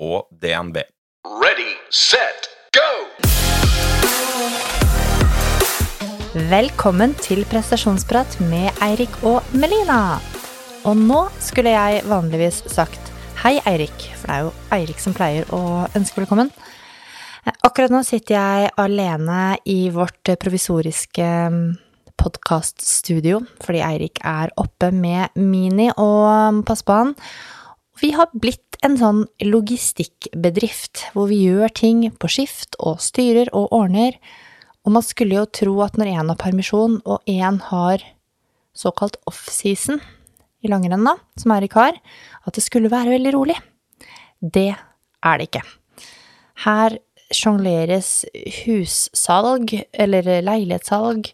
og DNB. Ready, set, go! Velkommen til prestasjonsprat med Eirik og Melina. Og nå skulle jeg vanligvis sagt hei, Eirik, for det er jo Eirik som pleier å ønske velkommen. Akkurat nå sitter jeg alene i vårt provisoriske podkaststudio fordi Eirik er oppe med Mini og passer på han. Vi har blitt en sånn logistikkbedrift hvor vi gjør ting på skift og styrer og ordner. Og man skulle jo tro at når én har permisjon og én har såkalt offseason i langrenn, da, som er i kar, at det skulle være veldig rolig. Det er det ikke. Her sjongleres hussalg, eller leilighetssalg,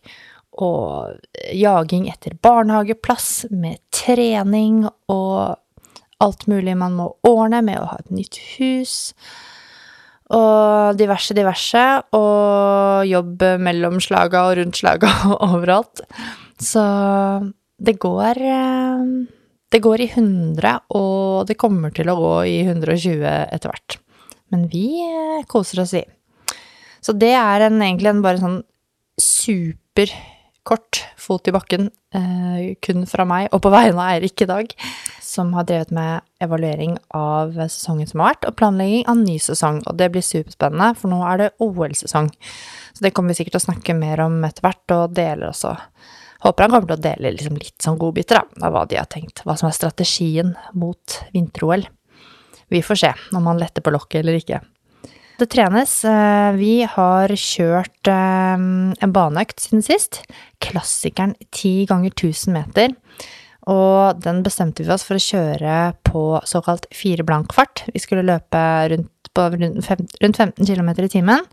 og jaging etter barnehageplass med trening og alt mulig man må ordne med å ha et nytt hus. Og diverse, diverse. Og jobb mellom slaga og rundt slaga og overalt. Så det går Det går i 100, og det kommer til å gå i 120 etter hvert. Men vi koser oss, vi. Så det er en, egentlig en bare sånn super kort fot i bakken, eh, kun fra meg, og på vegne av Eirik i dag, som har drevet med evaluering av sesongen som har vært, og planlegging av ny sesong. Og det blir superspennende, for nå er det OL-sesong. Så det kommer vi sikkert til å snakke mer om etter hvert, og deler også Håper han kommer til å dele liksom litt sånn godbiter da, av hva de har tenkt, hva som er strategien mot vinter-OL. Vi får se om han letter på lokket eller ikke. Det trenes. Eh, vi har kjørt eh, en baneøkt siden sist. Klassikeren 10 ganger 1000 meter. Og den bestemte vi oss for å kjøre på såkalt fire blank fart. Vi skulle løpe rundt, på, rundt 15 km i timen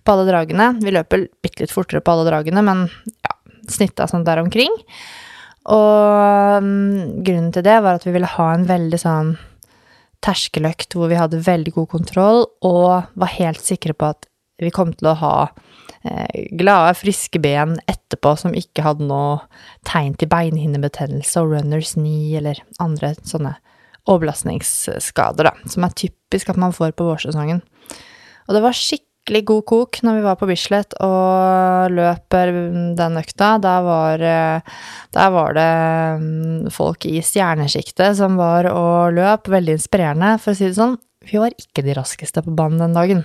på alle dragene. Vi løper bitte litt fortere på alle dragene, men ja, snitta sånn der omkring. Og um, grunnen til det var at vi ville ha en veldig sånn terskeløkt hvor vi hadde veldig god kontroll og var helt sikre på at vi kom til å ha eh, glade, friske ben etterpå som ikke hadde noe tegn til beinhinnebetennelse og runners knee eller andre sånne overbelastningsskader, da, som er typisk at man får på vårsesongen. Og det var skikkelig skikkelig god kok når vi var på Bislett og løper den økta. Der var, der var det mm, folk i stjernesjiktet som var og løp. Veldig inspirerende, for å si det sånn. Vi var ikke de raskeste på banen den dagen.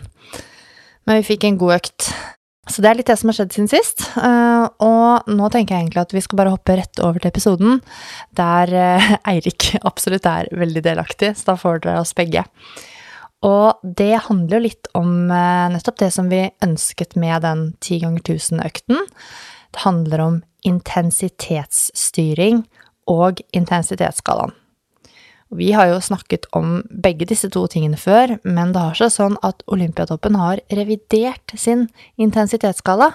Men vi fikk en god økt. Så det er litt det som har skjedd siden sist. Eh, og nå tenker jeg egentlig at vi skal bare hoppe rett over til episoden der eh, Eirik absolutt er veldig delaktig, så da får dere oss begge. Og det handler jo litt om eh, nettopp det som vi ønsket med den 10 ganger 1000-økten. Det handler om intensitetsstyring og intensitetsskalaen. Vi har jo snakket om begge disse to tingene før, men det har seg sånn at Olympiatoppen har revidert sin intensitetsskala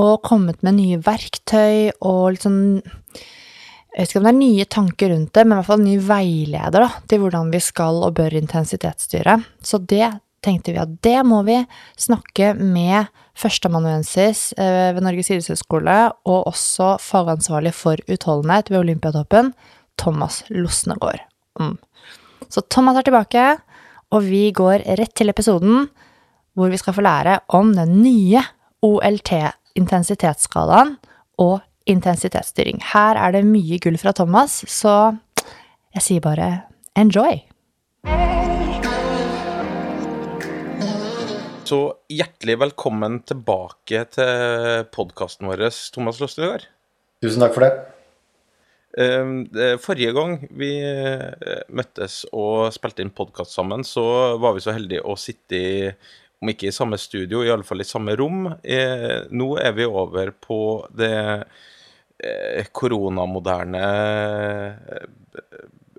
og kommet med nye verktøy og litt sånn jeg vet ikke om det er nye tanker rundt det, men i hvert fall ny veileder da, til hvordan vi skal og bør intensitetsstyre. Så det tenkte vi at det må vi snakke med førsteamanuensis eh, ved Norges idrettshøgskole og også fagansvarlig for utholdenhet ved Olympiatoppen, Thomas Losnegård, om. Så Thomas er tilbake, og vi går rett til episoden hvor vi skal få lære om den nye OLT-intensitetsskalaen og intensitetsstyring. Her er det mye gull fra Thomas, så jeg sier bare enjoy! Så hjertelig velkommen tilbake til podkasten vår, Thomas Løstegård. Tusen takk for det. Ehm, forrige gang vi eh, møttes og spilte inn podkast sammen, så var vi så heldige å sitte i om ikke i samme studio, i alle fall i samme rom. Eh, nå er vi over på det koronamoderne eh,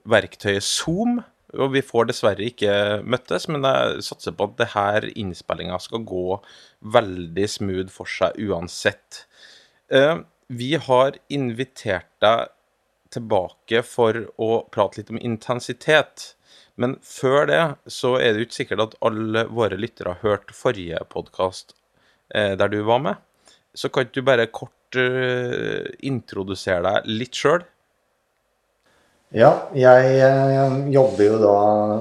verktøyet Zoom. Og vi får dessverre ikke møttes, men jeg satser på at det her innspillinga skal gå veldig smooth for seg uansett. Eh, vi har invitert deg tilbake for å prate litt om intensitet. Men før det så er det jo ikke sikkert at alle våre lyttere har hørt forrige podkast eh, der du var med. Så kan du bare kort eh, introdusere deg litt sjøl? Ja, jeg jeg jobber jo da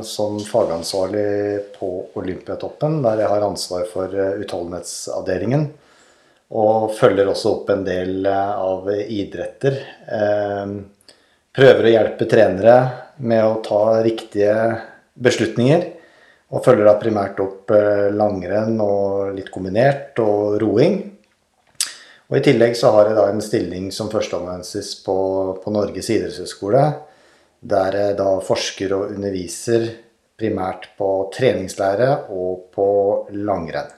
som fagansvarlig på Olympiatoppen, der jeg har ansvar for eh, utholdenhetsavdelingen. Og følger også opp en del eh, av idretter. Prøver å hjelpe trenere med å ta riktige beslutninger. Og følger da primært opp langrenn og litt kombinert og roing. Og I tillegg så har jeg da en stilling som førsteamanuensis på, på Norges idrettshøgskole der jeg da forsker og underviser primært på treningslære og på langrenn.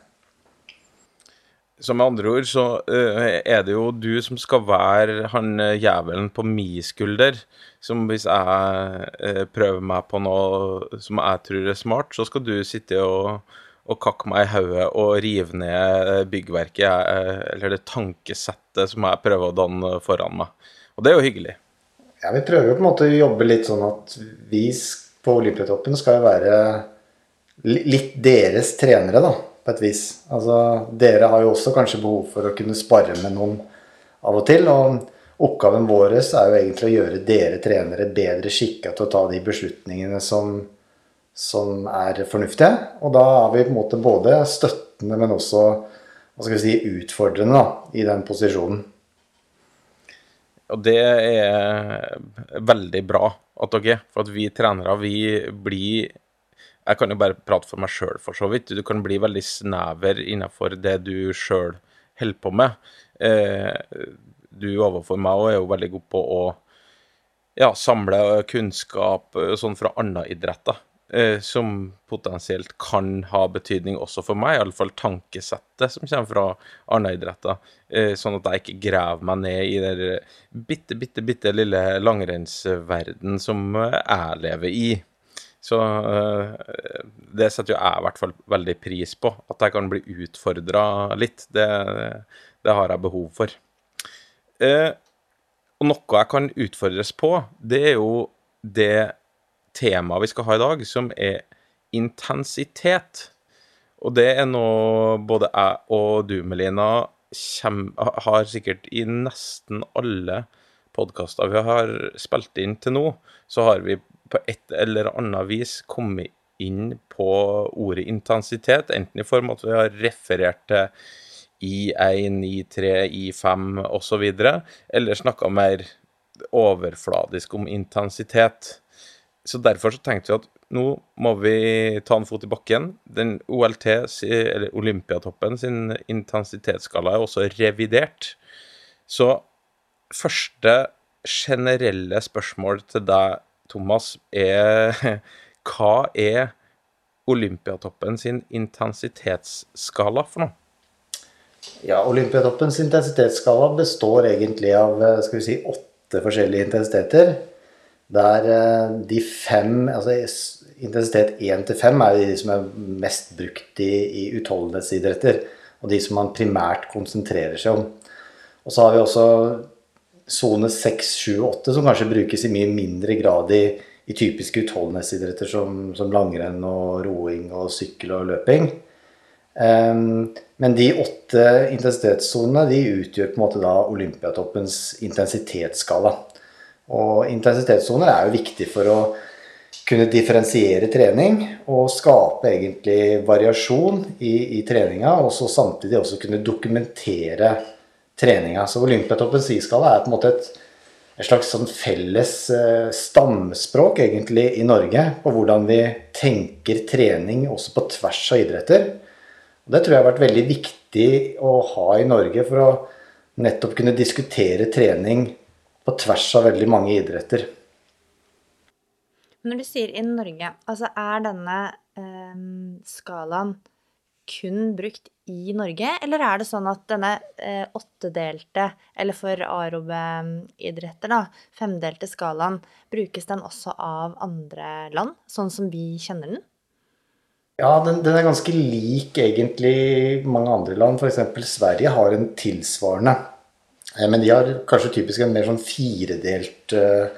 Så med andre ord så uh, er det jo du som skal være han uh, jævelen på mi skulder. Som hvis jeg uh, prøver meg på noe som jeg tror er smart, så skal du sitte og, og kakke meg i hodet og rive ned byggverket, eller det tankesettet som jeg prøver å danne foran meg. Og det er jo hyggelig. Ja, Vi prøver jo på en måte å jobbe litt sånn at vi på Olympiatoppen skal jo være litt deres trenere, da, på et vis. Altså, Dere har jo også kanskje behov for å kunne spare med noen av og til. og Oppgaven vår er jo egentlig å gjøre dere trenere bedre skikka til å ta de beslutningene som, som er fornuftige. Og da er vi på en måte både støttende, men også hva skal vi si, utfordrende da, i den posisjonen. Og det er veldig bra at dere er. For at vi trenere, vi blir Jeg kan jo bare prate for meg sjøl, for så vidt. Du kan bli veldig snever innenfor det du sjøl holder på med. Eh, du overfor meg òg er jo veldig god på å ja, samle kunnskap sånn fra andre idretter. Eh, som potensielt kan ha betydning også for meg, iallfall tankesettet som kommer fra andre idretter. Eh, sånn at jeg ikke graver meg ned i den bitte, bitte, bitte lille langrennsverden som jeg lever i. Så eh, det setter jo jeg i hvert fall veldig pris på. At jeg kan bli utfordra litt. Det, det, har jeg behov for. og noe jeg kan utfordres på, det er jo det temaet vi skal ha i dag, som er intensitet. Og det er noe både jeg og du, Melina, har sikkert i nesten alle podkaster vi har spilt inn til nå, så har vi på et eller annet vis kommet inn på ordet intensitet, enten i form av at vi har referert til I1, I3, I5 osv., eller snakka mer overfladisk om intensitet. Så derfor så tenkte vi at nå må vi ta en fot i bakken. Den OLT, eller Olympiatoppen, sin intensitetsskala er også revidert. Så første generelle spørsmål til deg, Thomas, er hva er Olympiatoppen sin intensitetsskala for noe? Ja, Olympiatoppens intensitetsskala består egentlig av skal vi si, åtte forskjellige intensiteter. Der eh, de fem altså Intensitet 1 til 5 er de som er mest brukt i, i utholdenhetsidretter. Og de som man primært konsentrerer seg om. Og så har vi også sone 6, 7 og 8, som kanskje brukes i mye mindre grad i, i typiske utholdenhetsidretter som, som, langrenn og roing og sykkel og løping. Um, men de åtte intensitetssonene de utgjør på en måte da Olympiatoppens intensitetsskala. Og intensitetssoner er jo viktig for å kunne differensiere trening og skape egentlig variasjon i, i treninga, og så samtidig også kunne dokumentere treninga. Så Olympiatoppens iskala er på en måte et, et slags sånn felles eh, stamspråk egentlig i Norge på hvordan vi tenker trening også på tvers av idretter. Og det tror jeg har vært veldig viktig å ha i Norge for å nettopp kunne diskutere trening på tvers av veldig mange idretter. Når du sier i Norge, altså er denne eh, skalaen kun brukt i Norge, eller er det sånn at denne eh, åttedelte, eller for aerobe-idretter, da, femdelte skalaen, brukes den også av andre land, sånn som vi kjenner den? Ja, den, den er ganske lik egentlig mange andre land. F.eks. Sverige har en tilsvarende. Eh, men de har kanskje typisk en mer sånn firedelt uh,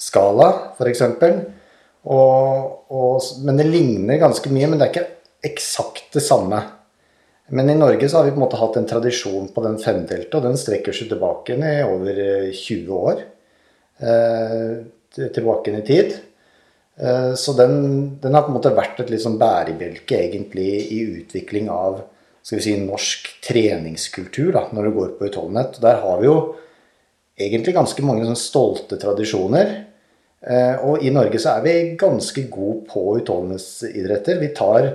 skala, f.eks. Og, men det ligner ganske mye, men det er ikke eksakt det samme. Men i Norge så har vi på en måte hatt en tradisjon på den femdelte, og den strekker seg tilbake i over 20 eh, år. Eh, tilbake i tid. Eh, så den, den, har på en måte vært et litt sånn bærebjelke egentlig i utvikling av skal vi si, norsk treningskultur da, når det går på utholdenhet. Og Der har vi jo egentlig ganske mange sånn stolte tradisjoner. Eh, og i Norge så er vi ganske gode på utholdenhetsidretter. Vi tar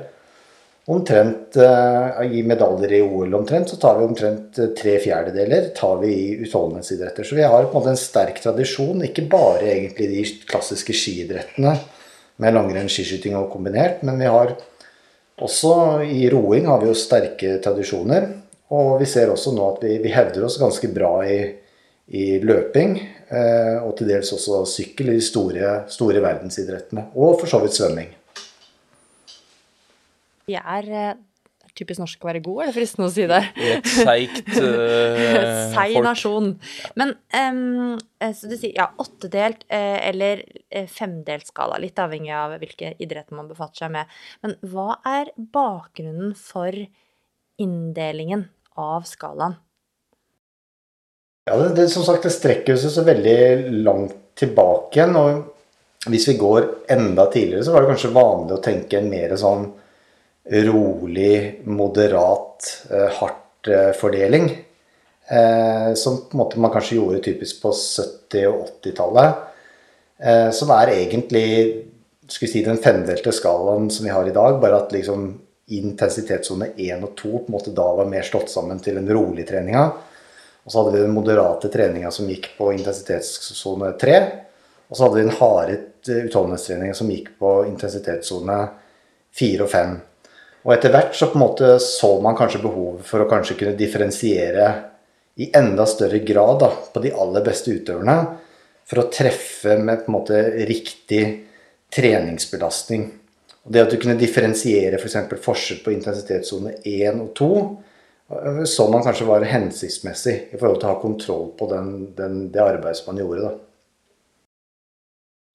omtrent eh, I medaljer i OL omtrent, så tar vi omtrent eh, tre fjerdedeler tar vi i utholdenhetsidretter. Så vi har på en måte en sterk tradisjon, ikke bare egentlig de klassiske skiidrettene med langrenn, skiskyting og kombinert, men vi har også i roing har vi jo sterke tradisjoner. Og vi ser også nå at vi, vi hevder oss ganske bra i, i løping. Eh, og til dels også sykkel i de store, store verdensidrettene. Og for så vidt svømming. Vi er eh, typisk norsk å være god, er det fristende å si det? I et seigt uh, Seig nasjon. Men um, så du sier ja, åttedelt uh, eller femdelt skala, litt avhengig av hvilke idretter man befatter seg med. Men hva er bakgrunnen for inndelingen av skalaen? Ja, det, det, som sagt, det strekker seg så veldig langt tilbake igjen. Og hvis vi går enda tidligere, så var det kanskje vanlig å tenke en mer sånn rolig, moderat, eh, hardt eh, fordeling. Eh, som man kanskje gjorde typisk på 70- og 80-tallet. Eh, som er egentlig si, den femdelte skalaen som vi har i dag, bare at liksom intensitetssone 1 og 2 på en måte da var mer slått sammen til den rolige treninga. Og så hadde vi den moderate treninga som gikk på intensitetssone 3. Og så hadde vi den harde utholdenhetstreninga som gikk på intensitetssone 4 og 5. Og etter hvert så på en måte så man kanskje behovet for å kanskje kunne differensiere i enda større grad da, på de aller beste utøverne. For å treffe med på en måte riktig treningsbelastning. Og det at du kunne differensiere f.eks. For forskjell på intensitetssone 1 og 2 så man kanskje var hensiktsmessig i forhold til å ha kontroll på den, den, det arbeidet man gjorde. da.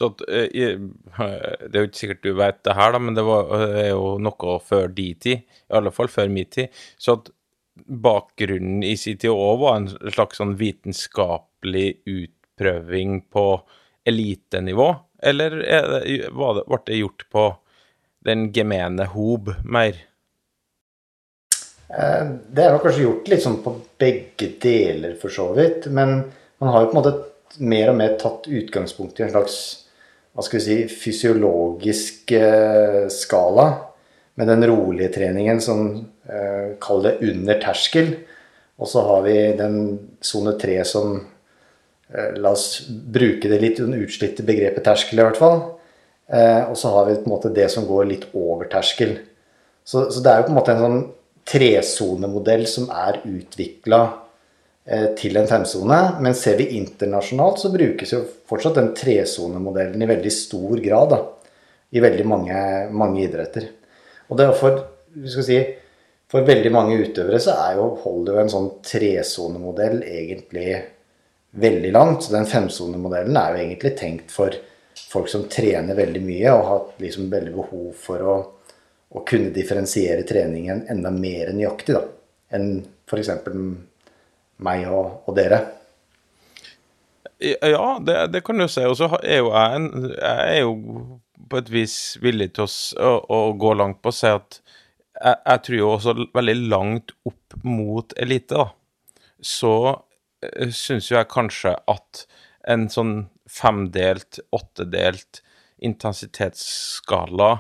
Så, eh, det er jo ikke sikkert du vet det her, da, men det var, eh, er jo noe før de tid, i alle fall før min tid. Så at bakgrunnen i òg var en slags sånn vitenskapelig utprøving på elitenivå? Eller det, det, ble det gjort på den gemene hob mer? Eh, det er nok kanskje gjort litt sånn på begge deler, for så vidt. Men man har jo på en måte mer og mer tatt utgangspunkt i en slags hva skal vi si, fysiologisk eh, skala. Med den rolige treningen som eh, kaller det under terskel. Og så har vi den sone tre som eh, La oss bruke det litt utslitte begrepet terskel, i hvert fall. Eh, og så har vi på en måte det som går litt over terskel. Så, så det er jo på en måte en sånn tresonemodell som er utvikla til en femsone. Men ser vi internasjonalt, så brukes jo fortsatt den tresonemodellen i veldig stor grad. Da, I veldig mange, mange idretter. Og det er for, si, for veldig mange utøvere så er jo, holder jo en sånn tresonemodell egentlig veldig langt. Så den femsonemodellen er jo egentlig tenkt for folk som trener veldig mye og har liksom veldig behov for å å kunne differensiere treningen enda mer nøyaktig da, enn f.eks. meg og, og, dere. Ja, det, det kan du si. Og så er jo jeg, en, jeg er jo på et vis villig til å, å, å gå langt på å si at jeg, jeg, tror jo også veldig langt opp mot elite, da. Så uh, syns jo jeg kanskje at en sånn femdelt, åttedelt intensitetsskala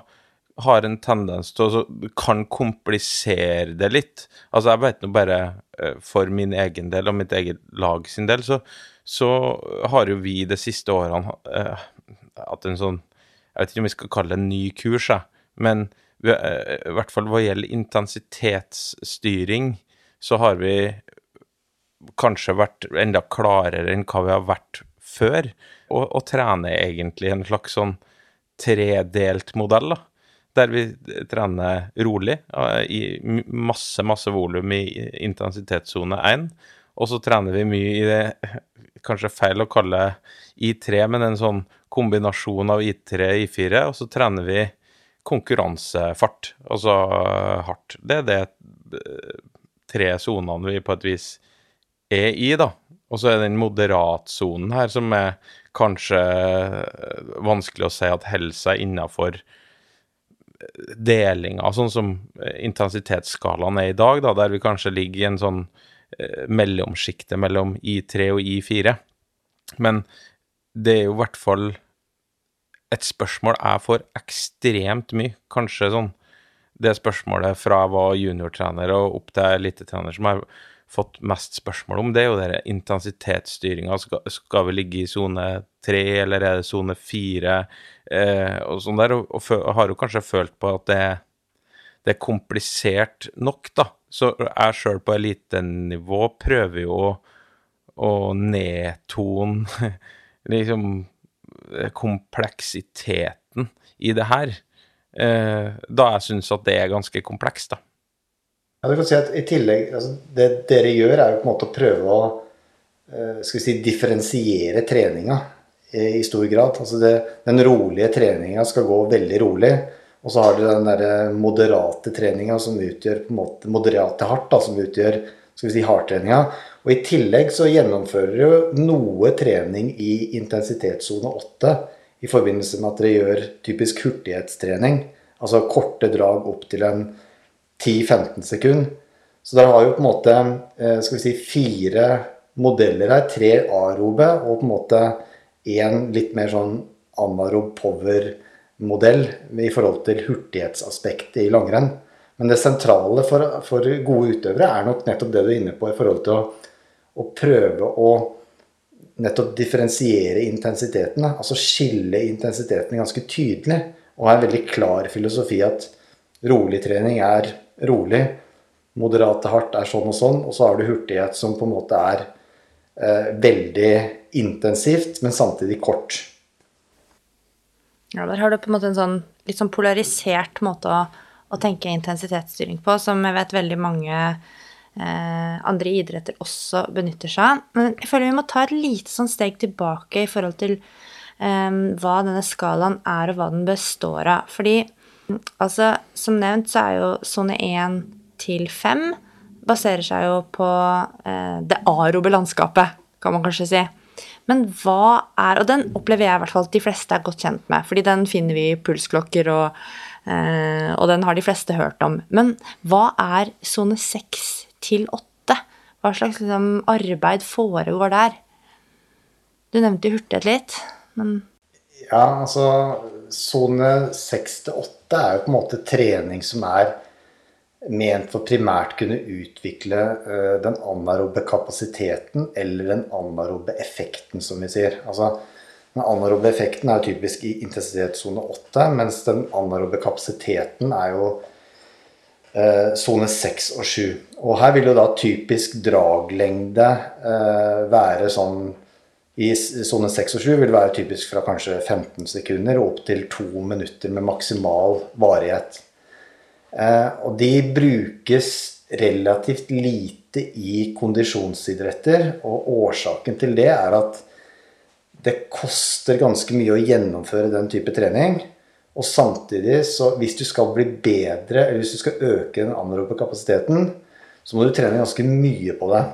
har en tendens til å kan komplisere det litt. Altså, jeg vet nå bare eh, for min egen del og mitt eget lag sin del, så, så har jo vi de siste årene uh, hatt en sånn Jeg vet ikke om vi skal kalle det en ny kurs, jeg, men eh, I hvert fall hva gjelder intensitetsstyring, så har vi kanskje vært enda klarere enn hva vi har vært før, og, og trener egentlig en slags sånn tredelt modell, da. Der vi trener rolig, i masse, masse volum i intensitetssone 1. Og så trener vi mye i det Kanskje feil å kalle I3, men en sånn kombinasjon av I3 og I4. Og så trener vi konkurransefart, altså eh, hardt. Det er det eh, tre sonene vi på et vis er i, da. Og så er den moderatsonen her som er kanskje eh, vanskelig å si at holder seg innafor delinga, sånn som eh, intensitetsskalaen er i dag, da, der vi kanskje ligger i en sånn eh, mellomsjikte mellom I3 og I4. Men det er jo i hvert fall et spørsmål jeg får ekstremt mye. Kanskje sånn det spørsmålet fra jeg var juniortrener og opp til elitetrener som jeg fått mest spørsmål om, det er jo denne intensitetsstyringa. Skal, skal vi ligge i sone tre, eller er det sone fire? Eh, og sånn der, og, og, og har jo kanskje følt på at det, det er komplisert nok, da. Så jeg sjøl på elitenivå prøver jo å, å nedtone liksom kompleksiteten i det her. Eh, da jeg syns at det er ganske komplekst, da. Ja, du kan si at i tillegg, altså Det dere gjør, er jo på en måte å prøve å eh, skal vi si, differensiere treninga eh, i stor grad. Altså det, Den rolige treninga skal gå veldig rolig. Og så har du den der moderate treninga som utgjør på en måte moderate hardt, da, som utgjør skal vi si, hardtreninga. Og i tillegg så gjennomfører du noe trening i intensitetssone 8 i forbindelse med at dere gjør typisk hurtighetstrening. Altså korte drag opp til en 10-15 sekunder. Så dere har jo på en måte eh, skal vi si, fire modeller her. Tre arobe og på en måte én litt mer sånn anarob power-modell i forhold til hurtighetsaspektet i langrenn. Men det sentrale for, for gode utøvere er nok nettopp det du er inne på i forhold til å, å prøve å nettopp differensiere intensiteten. Altså skille intensiteten ganske tydelig. Og ha en veldig klar filosofi at rolig trening er rolig. Moderate hardt er sånn og sånn. Og så har du hurtighet som på en måte er eh, veldig intensivt, men samtidig kort. Ja, der har du på en måte en sånn litt sånn polarisert måte å, å tenke intensitetsstyring på, som jeg vet veldig mange eh, andre idretter også benytter seg av. Men jeg føler vi må ta et lite sånn steg tilbake i forhold til eh, hva denne skalaen er, og hva den består av. Fordi altså, som nevnt så er jo sone 1 til 5 baserer seg jo på eh, det arobe landskapet, kan man kanskje si. Men hva er Og den opplever jeg i hvert fall at de fleste er godt kjent med, fordi den finner vi i pulsklokker, og, eh, og den har de fleste hørt om. Men hva er sone 6 til 8? Hva slags liksom, arbeid foregår der? Du nevnte jo hurtighet litt, men Ja, altså Sone 6 til 8 er jo på en måte trening som er ment for primært kunne utvikle eh, den anarobe kapasiteten eller den anarobe effekten, som vi sier. Altså, den anarobe effekten er typisk i intensitetssone 8, mens den anarobe kapasiteten er jo eh, sone 6 og 7. Og her vil jo da typisk draglengde eh, være sånn i sone 6 og 7 vil det være typisk fra kanskje 15 sekunder og opp til 2 minutter med maksimal varighet. Eh, og de brukes relativt lite i kondisjonsidretter, og årsaken til det er at det koster ganske mye å gjennomføre den type trening. Og samtidig, så hvis du skal bli bedre, eller hvis du skal øke den anaerobe kapasiteten, så må du trene ganske mye på det.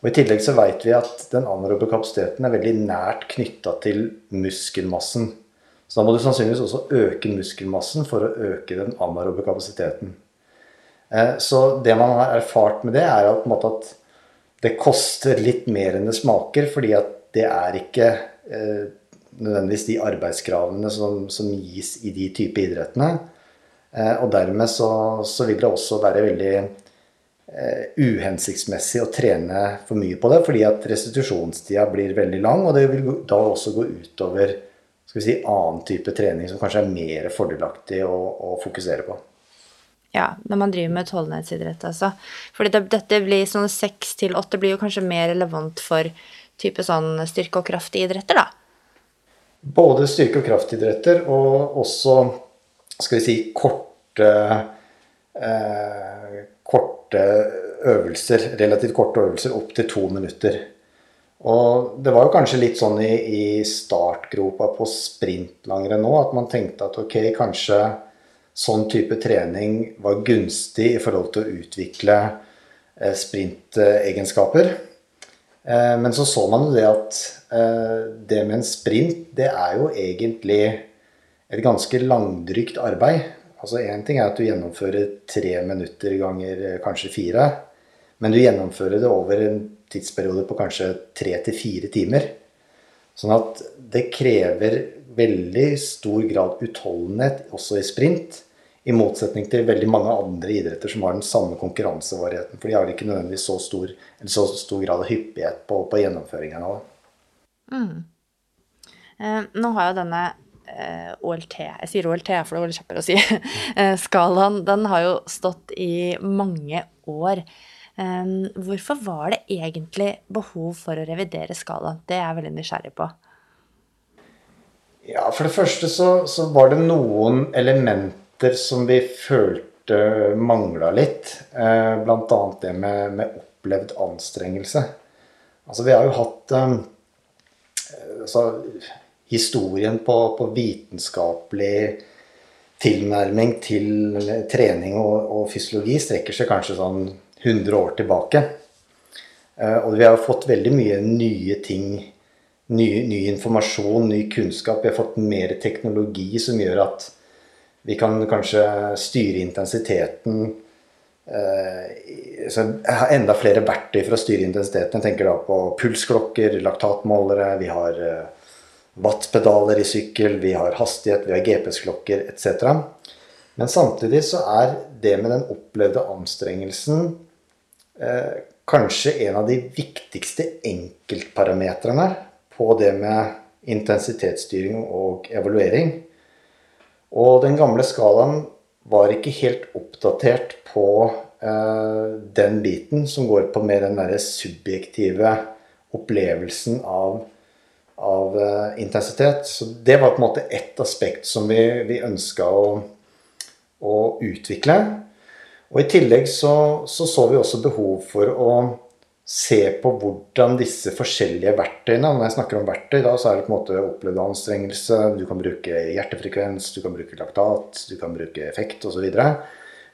Og I tillegg så vet vi at den anaerobe kapasiteten er veldig nært knytta til muskelmassen. Så da må du sannsynligvis også øke muskelmassen for å øke den anaerobe kapasiteten. Eh, Så det man har erfart med det, er at, på en måte at det koster litt mer enn det smaker, fordi at det er ikke eh, nødvendigvis de arbeidskravene som, som gis i de type idrettene. Eh, Og dermed så, så vil det også være veldig uhensiktsmessig å trene for mye på det, fordi at restitusjonstida blir veldig lang, og det vil da også gå utover skal vi si, annen type trening som kanskje er mer fordelaktig å, å fokusere på. ja, når man driver med utholdenhetsidrett, altså. Fordi det, dette blir sånn seks til åtte blir jo kanskje mer relevant for type sånn styrke- og kraftidretter, da. Både styrke- og kraftidretter og også, skal vi si, korte eh, Korte øvelser, relativt korte øvelser, opp til to minutter. Og det var jo kanskje litt sånn i, i startgropa på sprintlangrenn nå, at man tenkte at ok, kanskje sånn type trening var gunstig i forhold til å utvikle eh, sprintegenskaper. Eh, men så så man jo det at eh, det med en sprint, det er jo egentlig et ganske langdrygt arbeid. Altså Én ting er at du gjennomfører tre minutter ganger kanskje fire. Men du gjennomfører det over en tidsperiode på kanskje tre til fire timer. Sånn at det krever veldig stor grad utholdenhet også i sprint. I motsetning til veldig mange andre idretter som har den samme konkurransevarigheten. For de har ikke nødvendigvis så stor, så stor grad av hyppighet på, på gjennomføringen av det. Mm. Eh, nå har jo denne eh, OLT, jeg sier OLT for det var litt kjappere å si, eh, skalaen, den har jo stått i mange år. Eh, hvorfor var det egentlig behov for å revidere skalaen? Det er jeg veldig nysgjerrig på. Ja, For det første så, så var det noen elementer som vi følte mangla litt. Eh, annet det med, med opplevd anstrengelse. Altså Vi har jo hatt eh, altså, historien på, på vitenskapelig tilnærming til trening og, og, fysiologi strekker seg kanskje sånn 100 år tilbake. Eh, og vi har fått veldig mye nye ting, ny, ny, informasjon, ny kunnskap. Vi har fått mer teknologi som gjør at vi kan kanskje styre intensiteten. Eh, har enda flere verktøy for å styre intensiteten. Jeg tenker da på pulsklokker, laktatmålere. vi har eh, wattpedaler i sykkel, vi har hastighet, vi har GPS-klokker etc. Men samtidig så er det med den opplevde anstrengelsen eh, kanskje en av de viktigste enkeltparametrene på det med intensitetsstyring og evaluering. Og den gamle skalaen var ikke helt oppdatert på eh, den biten som går på mer den derre subjektive opplevelsen av av uh, intensitet. Så det var på en måte ett aspekt som vi, vi ønska å, å, utvikle. Og i tillegg så, så, så vi også behov for å se på hvordan disse forskjellige verktøyene Når jeg snakker om verktøy, da, så er det på en måte opplevd anstrengelse. Du kan bruke hjertefrekvens, du kan bruke laktat, du kan bruke effekt osv.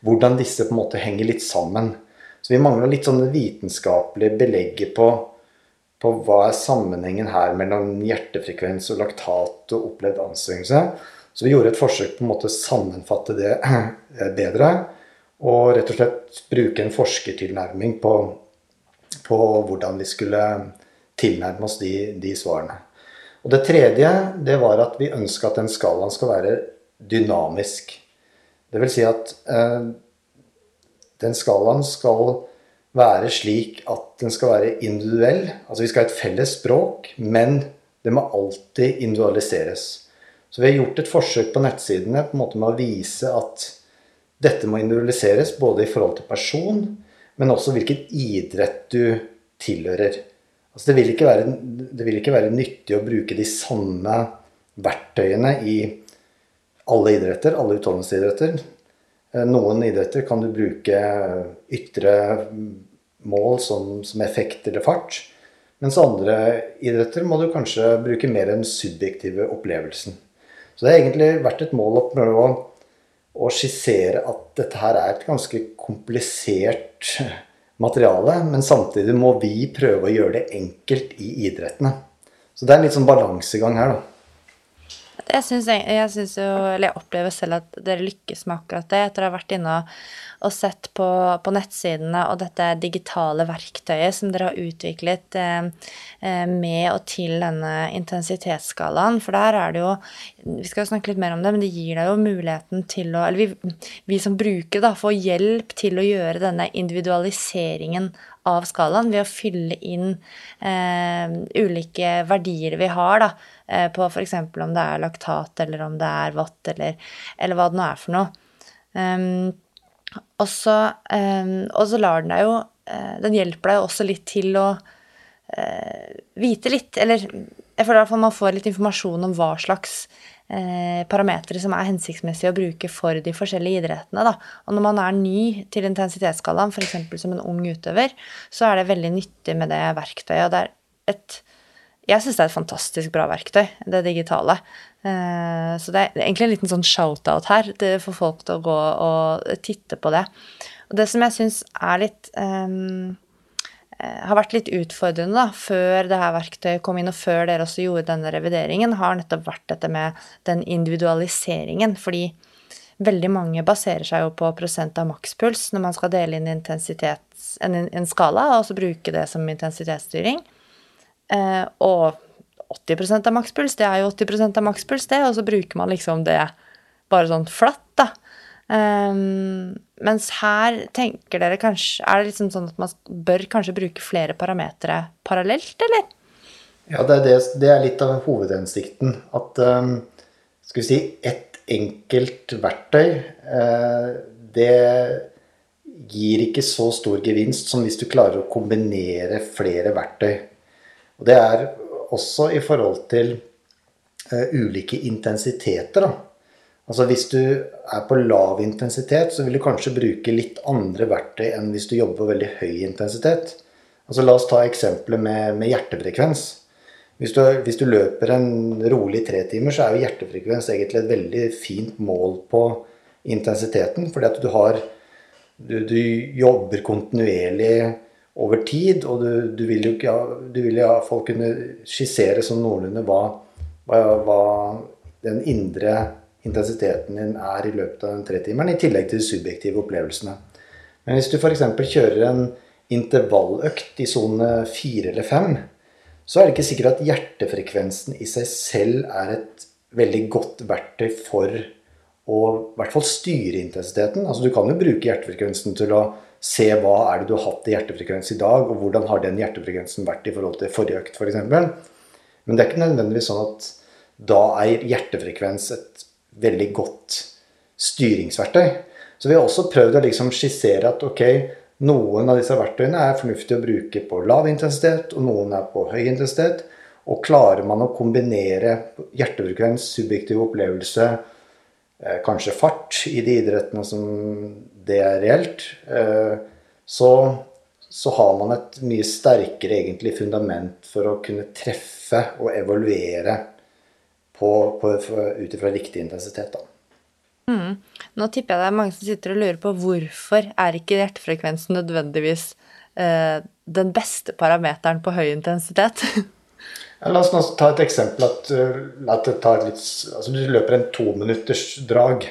Hvordan disse på en måte henger litt sammen. Så vi mangler litt sånn vitenskapelig belegget på på hva er sammenhengen her mellom hjertefrekvens og laktat og opplevd anstrengelse. Så vi gjorde et forsøk på en måte å sammenfatte det bedre. Og rett og slett bruke en forskertilnærming på, på hvordan vi skulle tilnærme oss de, de, svarene. Og det tredje det var at vi ønska at den skalaen skal være dynamisk. Vil si at eh, den skalaen skal være slik at den skal være individuell. Altså vi skal ha et felles språk, men det må alltid individualiseres. Så vi har gjort et forsøk på nettsidene på en måte med å vise at dette må individualiseres både i forhold til person, men også hvilken idrett du tilhører. Altså det, vil være, det vil ikke være nyttig å bruke de samme verktøyene i alle idretter, alle utholdenhetsidretter. Eh, noen idretter kan du bruke ytre mål som, som, effekt eller fart. Mens andre idretter må du kanskje bruke mer den subjektive opplevelsen. Så det har egentlig vært et mål å prøve å skissere at dette her er et ganske komplisert materiale, men samtidig må vi prøve å gjøre det enkelt i idrettene. Så det er en litt sånn balansegang her, da. Jeg syns, jeg syns jo, eller jeg opplever selv at dere lykkes med akkurat det, etter å ha vært inne og, og sett på, på, nettsidene og dette digitale verktøyet som dere har utviklet eh, eh, med og til denne intensitetsskalaen. For der er det jo Vi skal jo snakke litt mer om det, men det gir deg jo muligheten til å Eller vi, vi som bruker da, får hjelp til å gjøre denne individualiseringen av skalaen ved å fylle inn eh, ulike verdier vi har da, på f.eks. om det er laktat, eller om det er vått, eller, eller hva det nå er for noe. Um, Og så, um, og så lar den deg jo uh, Den hjelper deg jo også litt til å uh, vite litt, eller jeg føler i hvert fall man får litt informasjon om hva slags eh, parametere som er hensiktsmessige å bruke for de forskjellige idrettene. Da. Og når man er ny til intensitetsskalaen, f.eks. som en ung utøver, så er det veldig nyttig med det verktøyet. Og det er et jeg syns det er et fantastisk bra verktøy, det digitale. Eh, så det er egentlig en liten sånn shout-out her for folk til å gå og titte på det. Og det som jeg syns er litt um, har vært litt utfordrende da, før det her verktøyet kom inn, og før dere også gjorde denne revideringen, har nettopp vært dette med den individualiseringen. Fordi veldig mange baserer seg jo på prosent av makspuls når man skal dele inn en, en skala, og så bruke det som intensitetsstyring. Eh, og 80% av makspuls, det er jo 80% av makspuls, det, og så bruker man liksom det bare sånn flatt, da. Um, mens her tenker dere kanskje Er det liksom sånn at man bør kanskje bruke flere parametere parallelt, eller? Ja, det er, det, det er litt av hovedhensikten. At um, skal vi si ett enkelt verktøy, uh, det gir ikke så stor gevinst som hvis du klarer å kombinere flere verktøy. Og det er også i forhold til uh, ulike intensiteter. da. Altså Hvis du er på lav intensitet, så vil du kanskje bruke litt andre verktøy enn hvis du jobber på veldig høy intensitet. Altså La oss ta eksempelet med, med hjertefrekvens. Hvis du, hvis du, løper en rolig tre timer, så er jo hjertefrekvens egentlig et veldig fint mål på intensiteten. Fordi at du har Du, du jobber kontinuerlig over tid, og du, du vil jo ikke du vil ja, folk kunne skissere som noenlunde hva, hva, hva, den indre intensiteten din er i løpet av den tretimeren, i tillegg til de subjektive opplevelsene. Men hvis du f.eks. kjører en intervalløkt i sone fire eller fem, så er det ikke sikkert at hjertefrekvensen i seg selv er et veldig godt verktøy for å i hvert fall styre intensiteten. Altså Du kan jo bruke hjertefrekvensen til å se hva er det du har hatt i hjertefrekvens i dag, og hvordan har den hjertefrekvensen vært i forhold til forrige økt f.eks. For eksempel. Men det er ikke nødvendigvis sånn at da er hjertefrekvens et veldig godt styringsverktøy. Så vi har også prøvd å liksom skissere at ok, noen av disse verktøyene er fornuftig å bruke på lav intensitet, og noen er på høy intensitet. Og klarer man å kombinere hjertefrekvens, subjektiv opplevelse, eh, kanskje fart i de idrettene som det er reelt, eh, så, så, har man et mye sterkere egentlig fundament for å kunne treffe og evaluere på, på, ut ifra riktig intensitet. Mm. Nå tipper jeg det er mange som sitter og lurer på hvorfor er ikke hjertefrekvensen nødvendigvis eh, den beste parameteren på høy intensitet? la oss ta et eksempel. At, eh, at litt, altså du løper en tominutters drag.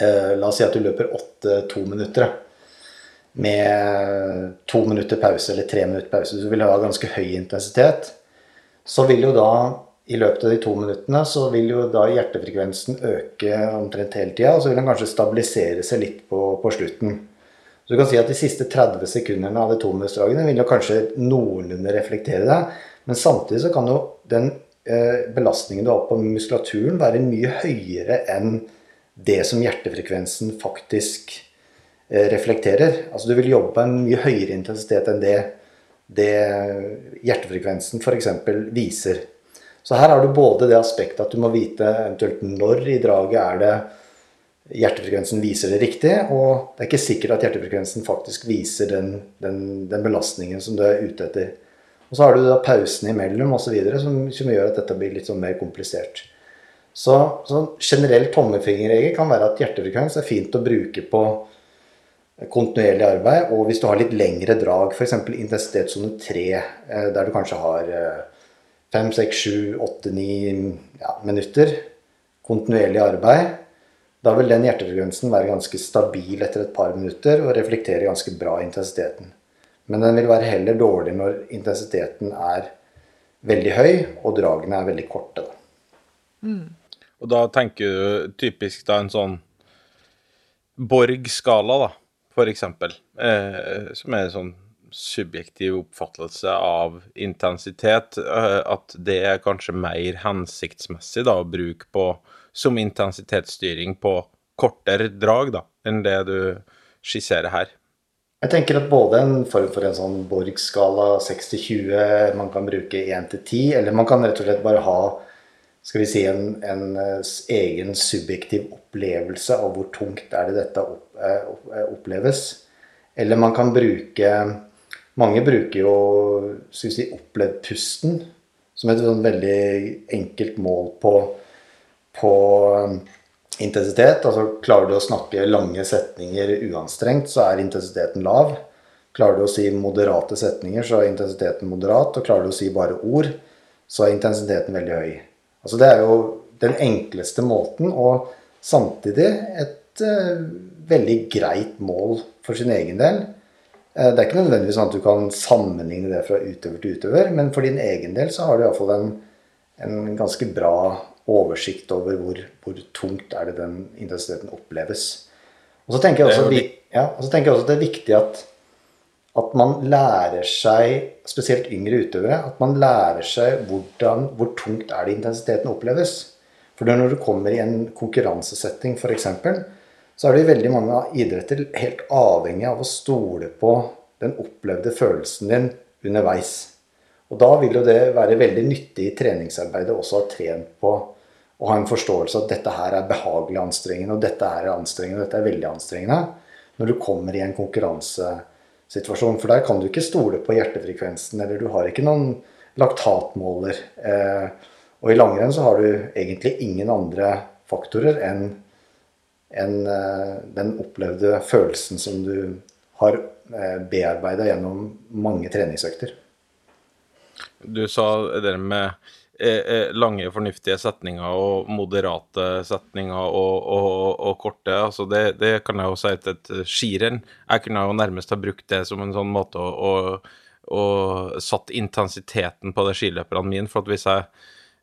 Eh, la oss si at du løper åtte tominuttere med to minutter pause eller tre minutter pause. Du vil ha ganske høy intensitet. Så vil jo da i løpet av de to minuttene så vil jo da hjertefrekvensen øke omtrent hele tida. Og så vil den kanskje stabilisere seg litt på, på, slutten. Så du kan si at de siste 30 sekundene av de tominuttsdragene vil jo kanskje noenlunde reflektere det. Men samtidig så kan jo den eh, belastningen du har på muskulaturen være mye høyere enn det som hjertefrekvensen faktisk eh, reflekterer. Altså du vil jobbe på en mye høyere intensitet enn det, det hjertefrekvensen f.eks. viser. Så her har du både det aspektet at du må vite eventuelt når i draget er det hjertefrekvensen viser det riktig, og det er ikke sikkert at hjertefrekvensen faktisk viser den, den, den belastningen som du er ute etter. Og så har du da pausene imellom osv. Som, som gjør at dette blir litt sånn mer komplisert. Så, så generell tommefingerregel kan være at hjertefrekvens er fint å bruke på kontinuerlig arbeid, og hvis du har litt lengre drag, f.eks. intensitetssone 3, eh, der du kanskje har eh, fem, seks, sju, åtte, ni ja, minutter kontinuerlig arbeid, da vil den hjertefrekvensen være ganske stabil etter et par minutter og reflektere ganske bra intensiteten. Men den vil være heller dårlig når intensiteten er veldig høy og dragene er veldig korte. Mm. Og da tenker du typisk da en sånn Borg-skala, da, for eksempel, eh, som er en sånn subjektiv oppfattelse av intensitet, eh, at det er kanskje mer hensiktsmessig da, å bruke på, som intensitetsstyring på kortere drag da, enn det du skisserer her? Jeg tenker at både en form for en sånn Borg-skala 60-20 man kan bruke 1 til 10, eller man kan rett og slett bare ha skal vi si, en, en eh, egen subjektiv opplevelse av hvor tungt er det dette eh, eh, oppleves. Eller man kan bruke Mange bruker jo skal vi si, opplevd pusten som et sånn veldig enkelt mål på, på intensitet. Altså klarer du å snakke lange setninger uanstrengt, så er intensiteten lav. Klarer du å si moderate setninger, så er intensiteten moderat. Og klarer du å si bare ord, så er intensiteten veldig høy. Altså det er jo den enkleste måten, og samtidig et uh, veldig greit mål for sin egen del. Uh, det er ikke nødvendigvis sånn at du kan sammenligne det fra utøver til utøver, men for din egen del så har du iallfall en, en ganske bra oversikt over hvor, hvor, tungt er det den intensiteten oppleves. Og så tenker jeg også, ja, tenker jeg også at det er viktig at, at, man lærer seg, spesielt yngre utøvere, at man lærer seg hvordan, hvor tungt er det intensiteten oppleves. For når du kommer i en konkurransesetting f.eks., så er det i veldig mange idretter helt avhengig av å stole på den opplevde følelsen din underveis. Og da vil jo det være veldig nyttig i treningsarbeidet også å ha trent på å ha en forståelse av at dette her er behagelig anstrengende, og dette her er anstrengende, og dette er veldig anstrengende, når du kommer i en konkurransesituasjon. For der kan du ikke stole på hjertefrekvensen, eller du har ikke noen laktatmåler. Eh, og i langrenn så har du egentlig ingen andre faktorer enn en, eh, den opplevde følelsen som du har eh, bearbeida gjennom mange treningsøkter. Du sa det med lange, fornuftige setninger og moderate setninger og, og, og korte. altså det, det, kan jeg jo si til et skirenn. Jeg kunne jo nærmest ha brukt det som en sånn måte å, å, å satt intensiteten på det skiløperne mine. For at hvis jeg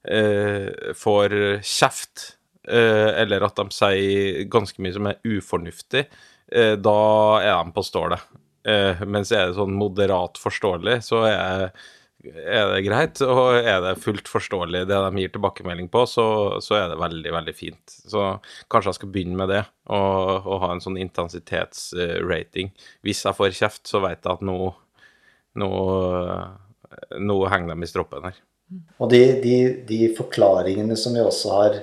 eh, får kjeft, eh, eller at de sier ganske mye som er ufornuftig, eh, da er de på stålet. Eh, mens er det sånn moderat forståelig, så er jeg er det greit, og er det fullt forståelig det de gir tilbakemelding på, så, så er det veldig, veldig fint. Så kanskje jeg skal begynne med det, og, og ha en sånn intensitetsrating. Hvis jeg får kjeft, så vet jeg at nå, nå, nå henger de i stroppen her. Og de, de, de forklaringene som vi også har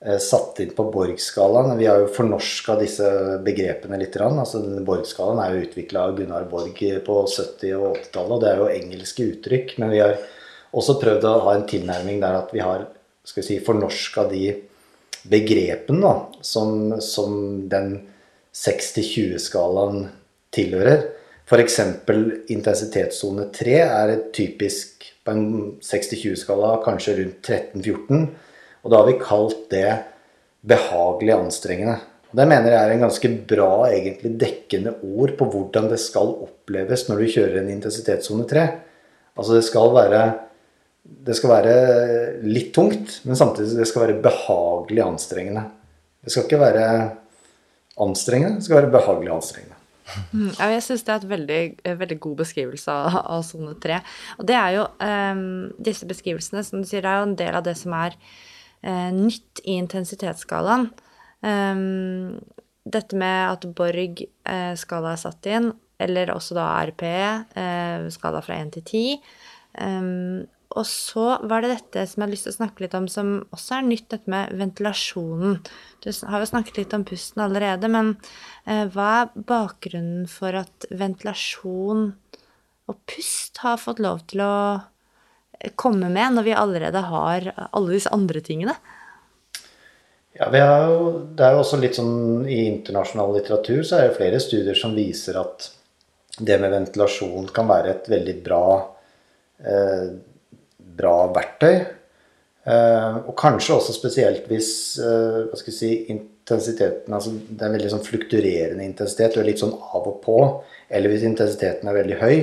satt inn på Borg-skalaen. Vi har jo fornorska disse begrepene litt. Altså, Borg-skalaen er jo utvikla av Gunnar Borg på 70- og 80-tallet. og Det er jo engelske uttrykk. Men vi har også prøvd å ha en tilnærming der at vi har skal vi si, fornorska de begrepene da, som, som den 6-20-skalaen tilhører. F.eks. intensitetssone 3 er et typisk på en 6-20-skala kanskje rundt 13-14 og da har vi kalt det behagelig anstrengende. Og Det mener jeg er en ganske bra, egentlig dekkende ord på hvordan det skal oppleves når du kjører en intensitetssone 3. Altså det skal være det skal være litt tungt, men samtidig det skal være behagelig anstrengende. Det skal ikke være anstrengende, det skal være behagelig anstrengende. Mm, ja, jeg syns det er et veldig, veldig god beskrivelse av sone 3. Og det er jo um, disse beskrivelsene, som du sier, det er jo en del av det som er eh, nytt i intensitetsskalaen. Um, dette med at Borg-skala eh, er satt inn, eller også da RPE, eh, skala fra 1 til 10. Um, og så var det dette som jeg har lyst til å snakke litt om, som også er nytt, dette med ventilasjonen. Du har jo snakket litt om pusten allerede, men eh, hva er bakgrunnen for at ventilasjon og pust har fått lov til å komme med når vi allerede har alle disse andre tingene? Ja, jo, Det er jo også litt sånn I internasjonal litteratur så er det flere studier som viser at det med ventilasjon kan være et veldig bra, eh, bra verktøy. Eh, og kanskje også spesielt hvis eh, hva skal si, intensiteten altså Det er en veldig sånn flukturerende intensitet du er litt sånn av og på. Eller hvis intensiteten er veldig høy.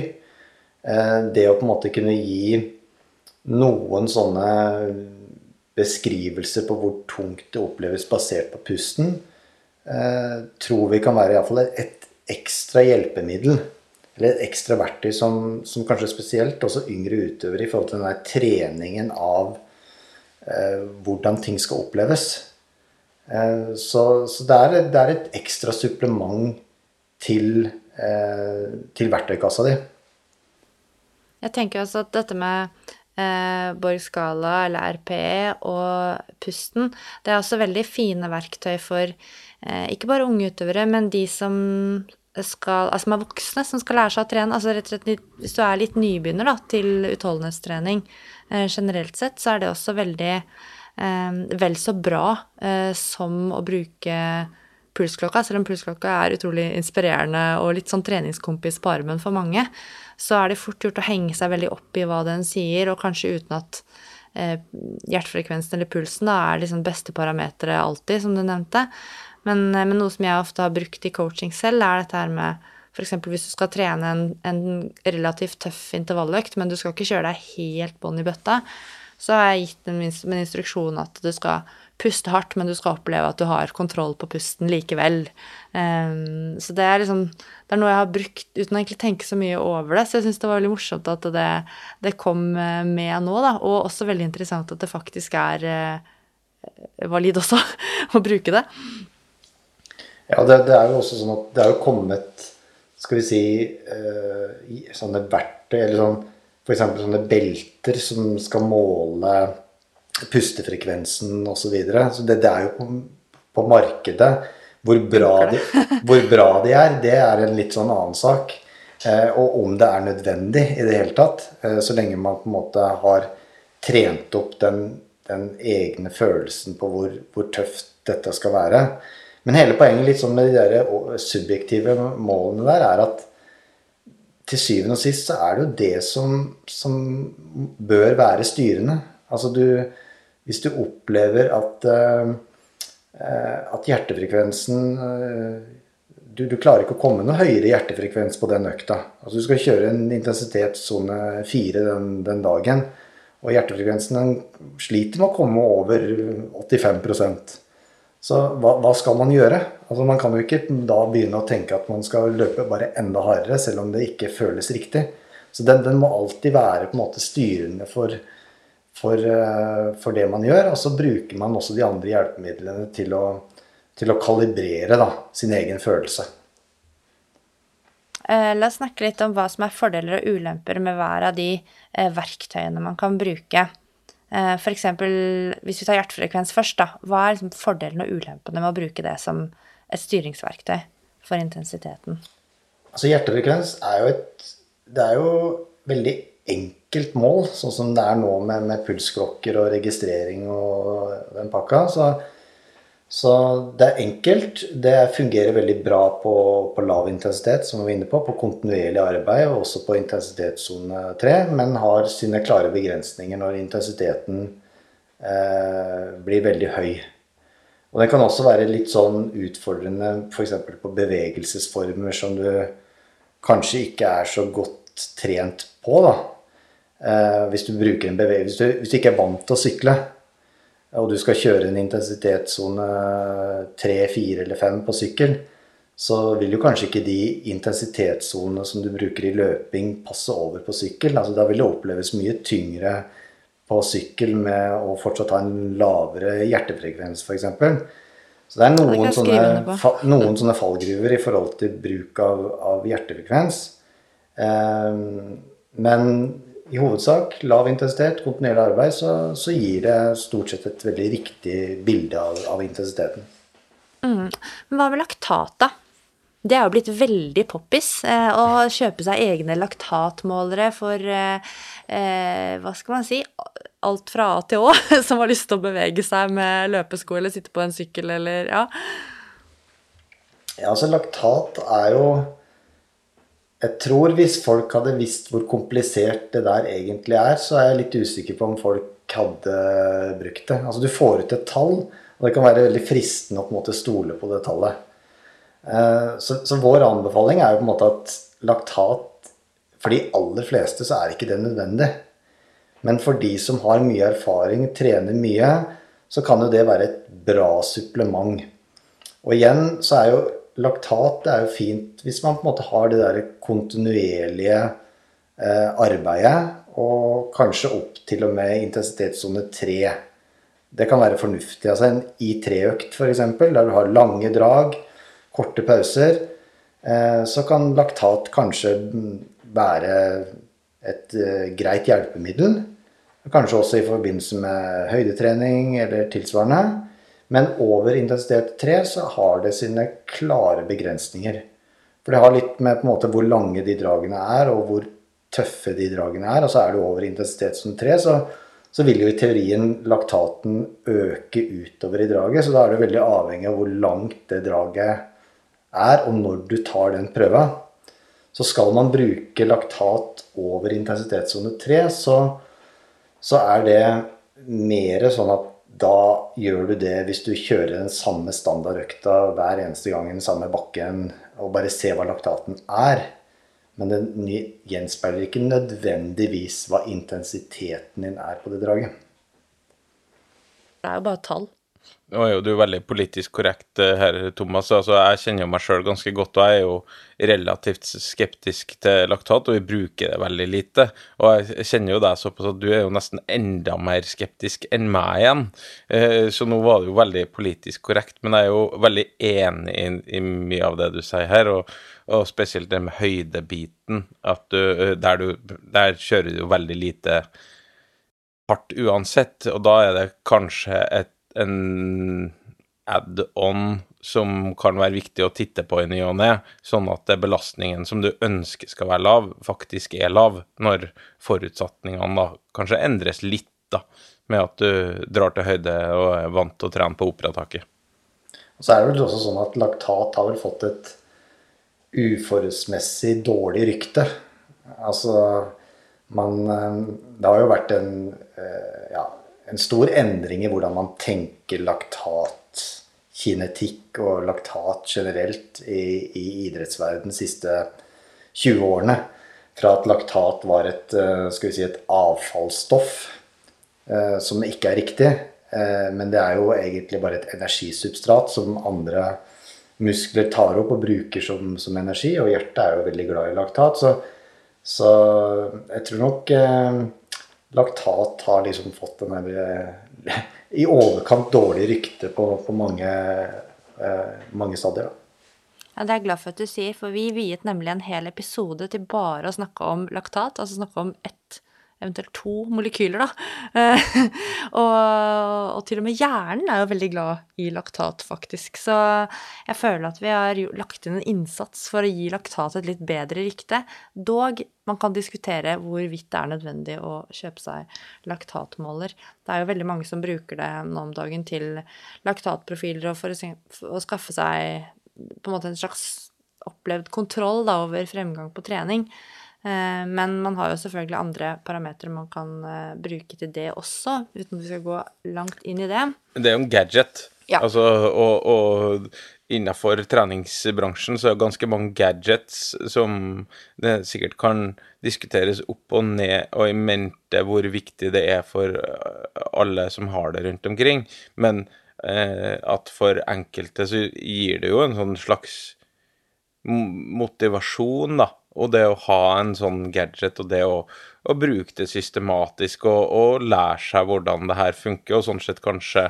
Eh, det å på en måte kunne gi noen sånne beskrivelser på hvor tungt det oppleves basert på pusten, eh, tror vi kan være iallfall et ekstra hjelpemiddel. Eller et ekstra verktøy som, som, kanskje spesielt også yngre utøvere i forhold til den der treningen av eh, hvordan ting skal oppleves. Eh, så, så det, er, det, er, et ekstra supplement til, eh, til verktøykassa di. Jeg tenker også at dette med eh, Borg Skala eller RPE og pusten, det er også veldig fine verktøy for eh, ikke bare unge utøvere, men de som skal, altså som er voksne, som skal lære seg å trene. Altså rett og slett hvis du er litt nybegynner da, til utholdenhetstrening eh, generelt sett, så er det også veldig eh, vel så bra eh, som å bruke pulsklokka. Selv om pulsklokka er utrolig inspirerende og litt sånn treningskompis på armen for mange, så er det fort gjort å henge seg veldig opp i hva den sier, og kanskje uten at eh, hjertefrekvensen eller pulsen da, er liksom beste parameteret alltid, som du nevnte. Men, eh, men, noe som jeg ofte har brukt i coaching selv, er dette her med f.eks. hvis du skal trene en, en, relativt tøff intervalløkt, men du skal ikke kjøre deg helt bånn i bøtta, så har jeg gitt en, en instruksjon at du skal puste hardt, men du skal oppleve at du har kontroll på pusten likevel. Um, så det er liksom Det er noe jeg har brukt uten å egentlig tenke så mye over det. Så jeg syns det var veldig morsomt at det, det, kom eh, med nå, da. Og også veldig interessant at det faktisk er uh, valid også å bruke det. Ja, det, det, er jo også sånn at det er jo kommet skal vi si uh, sånne verktøy, eller sånn f.eks. sånne belter som skal måle pustefrekvensen osv. Så, videre. så det, det, er jo på, på markedet. Hvor bra, de, hvor bra, de, er, det er en litt sånn annen sak. Eh, og om det er nødvendig i det hele tatt. Eh, så lenge man på en måte har trent opp den, den egne følelsen på hvor, hvor, tøft dette skal være. Men hele poenget litt sånn med de der subjektive målene der er at til syvende og sist så er det jo det som, som bør være styrende. Altså du, hvis du opplever at, eh, at hjertefrekvensen eh, du, du, klarer ikke å komme noe høyere hjertefrekvens på den økta. Altså Du skal kjøre en intensitetssone fire den, den, dagen. Og hjertefrekvensen sliter med å komme over 85% Så hva, hva, skal man gjøre? Altså Man kan jo ikke da begynne å tenke at man skal løpe bare enda hardere, selv om det ikke føles riktig. Så den, den må alltid være på en måte styrende for, for, eh, for, det man gjør. Og så bruker man også de andre hjelpemidlene til å, til å kalibrere da, sin egen følelse. Eh, la oss snakke litt om hva som er fordeler og ulemper med hver av de eh, verktøyene man kan bruke. F.eks. hvis vi tar hjertefrekvens først, da. Hva er liksom fordelene og ulempene med å bruke det som et styringsverktøy for intensiteten? Altså Hjertefrekvens er jo et Det er jo veldig enkelt mål, sånn som det er nå med, med pulsklokker og registrering og den pakka. Så, så, det er enkelt. Det fungerer veldig bra på, på, lav intensitet, som vi var inne på, på kontinuerlig arbeid og også på intensitetssone 3, men har sine klare begrensninger når intensiteten eh, blir veldig høy. Og det kan også være litt sånn utfordrende f.eks. på bevegelsesformer som du kanskje ikke er så godt trent på. da. Eh, hvis du en bevegelse hvis, hvis, du ikke er vant til å sykle, og du skal kjøre en intensitetssone 3, 4 eller 5 på sykkel, så vil jo kanskje ikke de intensitetssonene som du bruker i løping, passe over på sykkel. Altså, da vil det oppleves mye tyngre på sykkel med å fortsatt ha en lavere hjertefrekvens, f.eks. Så det er noen, sånne, noen sånne fallgruver i forhold til bruk av, av hjertefrekvens. Um, men i hovedsak lav intensitet, kontinuerlig arbeid, så, så, gir det stort sett et veldig riktig bilde av, av intensiteten. Mm. Men hva med laktat, da? Det er jo blitt veldig poppis eh, å kjøpe seg egne laktatmålere for eh, eh, Hva skal man si Alt fra A til Å, som har lyst til å bevege seg med løpesko eller sitte på en sykkel eller Ja. Ja, altså laktat er jo jeg tror hvis folk hadde visst hvor komplisert det der egentlig er, så er jeg litt usikker på om folk hadde brukt det. Altså Du får ut et tall, og det kan være veldig fristende å på en måte stole på det tallet. Eh, så, så, vår anbefaling er jo på en måte at laktat For de aller fleste så er ikke det nødvendig. Men for de som har mye erfaring, trener mye, så kan jo det være et bra supplement. Og igjen så er jo laktat er jo fint hvis man på en måte har det der kontinuerlige eh, arbeidet, og kanskje opp til og med intensitetssone 3. Det kan være fornuftig. Altså en I3-økt f.eks., der du har lange drag, korte pauser. eh, så kan laktat kanskje være et eh, greit hjelpemiddel. Kanskje også i forbindelse med høydetrening eller tilsvarende. Men over intensitet 3 så har det sine klare begrensninger. For det har litt med på en måte hvor lange de dragene er, og hvor tøffe de dragene er. Og så er du over intensitet som 3, så, så vil jo i teorien laktaten øke utover i draget. Så da er du veldig avhengig av hvor langt det draget er, og når du tar den prøva. Så skal man bruke laktat over intensitetssone 3, så, så er det mer sånn at da gjør du det hvis du kjører den samme standardøkta hver eneste gang i den samme bakken, og bare ser hva laktaten er. Men den gjenspeiler ikke nødvendigvis hva intensiteten din er på det draget. Det er jo bare tall. Nå er jo du veldig politisk korrekt eh, her, Thomas. Altså, jeg kjenner jo meg sjøl ganske godt, og jeg er jo relativt skeptisk til laktat, og vi bruker det veldig lite. Og jeg kjenner jo deg såpass at du er jo nesten enda mer skeptisk enn meg igjen. Eh, så nå var det jo veldig politisk korrekt, men jeg er jo veldig enig i, i mye av det du sier her. og og spesielt det med høydebiten. At du, eh, der, du, der kjører du jo veldig lite hardt uansett, og da er det kanskje et en add-on som kan være viktig å titte på i ny og ne, sånn at belastningen som du ønsker skal være lav, faktisk er lav, når forutsetningene da kanskje endres litt, da, med at du drar til høyde og er vant til å trene på operataket. Så er det vel også sånn at laktat har vel fått et uforholdsmessig dårlig rykte. Altså man eh, Det har jo vært en eh, ja, en stor endring i hvordan man tenker laktatkinetikk og laktat generelt i, i idrettsverden de siste 20 årene. Fra at laktat var et, eh, si, et avfallsstoff, eh, som ikke er riktig. Eh, men det er jo egentlig bare et energisubstrat som andre muskler tar opp og bruker som, som energi. Og hjertet er jo veldig glad i laktat. Så, så jeg tror nok laktat har liksom fått en eh, i overkant dårlig rykte på, på mange, eh, mange stadier. Ja, Det er jeg glad for at du sier, for vi viet nemlig en hel episode til bare å snakke om laktat. Altså snakke om ett eventuelt to molekyler, da. Eh, og, og, til og med hjernen er jo veldig glad i laktat, faktisk. Så jeg føler at vi har lagt inn en innsats for å gi laktat et litt bedre rykte. Dog, man kan diskutere hvorvidt det er nødvendig å kjøpe seg laktatmåler. Det er jo veldig mange som bruker det nå om dagen til laktatprofiler og for å, skaffe seg på en måte en slags opplevd kontroll da, over fremgang på trening. Eh, men man har jo selvfølgelig andre parametere man kan eh, bruke til det også, uten at vi skal gå langt inn i det. Det er jo en gadget. Ja. Altså, og, og innenfor treningsbransjen så er det ganske mange gadgets som det sikkert kan diskuteres opp og ned, og i mente hvor viktig det er for eh, alle som har det rundt omkring. Men eh, at for enkelte så gir det jo en sånn slags motivasjon, da, og det å ha en sånn gadget og det å, å bruke det systematisk og, og, lære seg hvordan det her funker, og sånn sett kanskje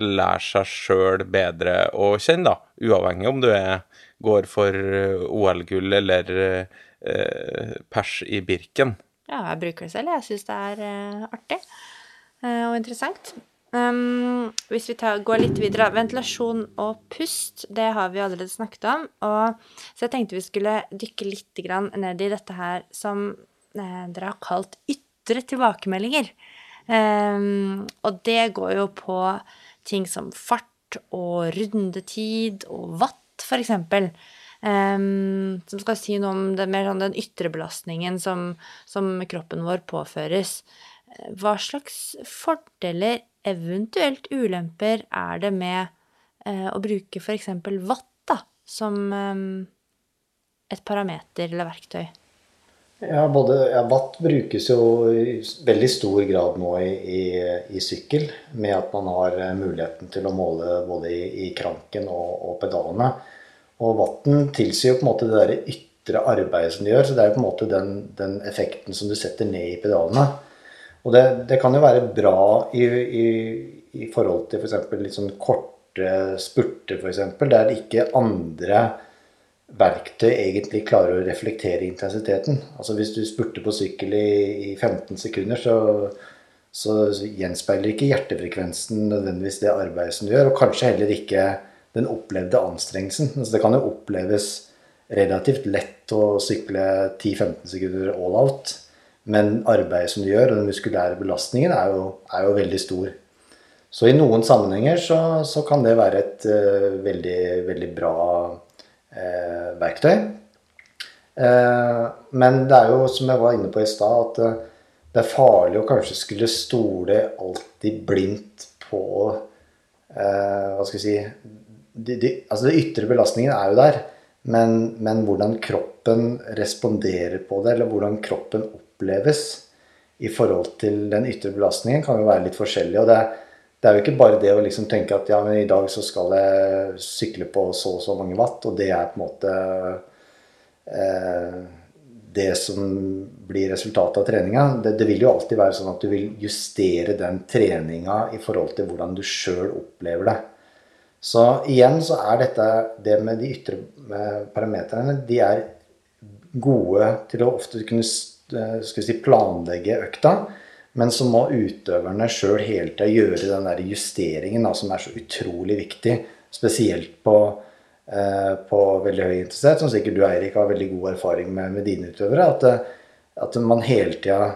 lære seg sjøl bedre å kjenne, da. Uavhengig om du er, går for eh, OL-gull eller eh, pers i Birken. Ja, jeg bruker det selv. Jeg syns det er eh, artig eh, og interessant. Um, hvis vi tar, går litt videre Ventilasjon og pust, det har vi allerede snakket om. Og, så jeg tenkte vi skulle dykke litt ned i dette her som eh, dere har kalt ytre tilbakemeldinger. Um, og det går jo på ting som fart og rundetid og watt, eksempel. Um, som skal si noe om det, mer sånn den ytre belastningen som, som kroppen vår påføres. Hva slags fordeler eventuelt ulemper er det med eh, å bruke f.eks. watt da, som eh, et parameter eller verktøy? Ja, både, ja, Watt brukes jo i veldig stor grad nå i, i, i, sykkel, med at man har eh, muligheten til å måle både i, i kranken og, og, pedalene. Og watten tilsier jo på en måte det der ytre arbeidet som de gjør, så det er jo på en måte den, den effekten som du setter ned i pedalene. Og det, det, kan jo være bra i, i, i forhold til f.eks. litt sånn korte spurter, f.eks., der ikke andre verktøy egentlig klarer å reflektere intensiteten. Altså Hvis du spurter på sykkel i, i 15 sekunder, så, så gjenspeiler ikke hjertefrekvensen nødvendigvis det arbeidet som du gjør, og kanskje heller ikke den opplevde anstrengelsen. Altså det kan jo oppleves relativt lett å sykle 10-15 sekunder all out, men arbeidet som du gjør, og den muskulære belastningen, er jo, er jo veldig stor. Så i noen sammenhenger så, så kan det være et uh, veldig, veldig bra uh, verktøy. Uh, men det er jo, som jeg var inne på i stad, at det er farlig å kanskje skulle stole alltid blindt på Hva skal jeg si de, de, Altså, den ytre belastningen er jo der. Men, men, hvordan kroppen responderer på det, eller hvordan kroppen oppleves i forhold til den ytre belastningen, kan jo være litt forskjellig. og det, det er jo ikke bare det å liksom tenke at ja, men i dag så skal jeg sykle på så og så mange watt, og det er på en måte eh, det som blir resultatet av treninga. Det, det, vil jo alltid være sånn at du vil justere den treninga i forhold til hvordan du sjøl opplever det. Så igjen så er dette det med de ytre parametrene De er gode til å ofte kunne eh, si, planlegge økta. Men så må utøverne sjøl hele tida gjøre den der justeringen da, som er så utrolig viktig. Spesielt på, eh, på veldig høy intensitet, som sikkert du Eirik har veldig god erfaring med med dine utøvere. At, eh, at man hele tida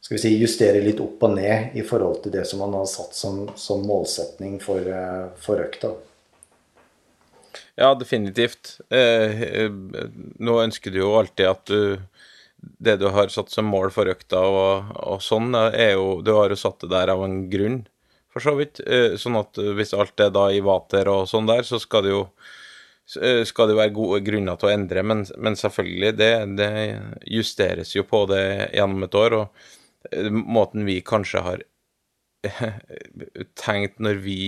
skal vi si, justerer litt opp og ned i forhold til det som man har satt som, som målsetning for, eh, for økta. Ja, definitivt. Eh, nå ønsker du jo alltid at du Det du har satt som mål for økta og, og sånn, er jo Du har jo satt det der av en grunn, for så vidt. Eh, sånn at hvis alt er da i vater og sånn der, så skal det jo eh, skal det være gode grunner til å endre, men, men selvfølgelig, det, det, justeres jo på det gjennom et år. Og eh, måten vi kanskje har tenkt når vi,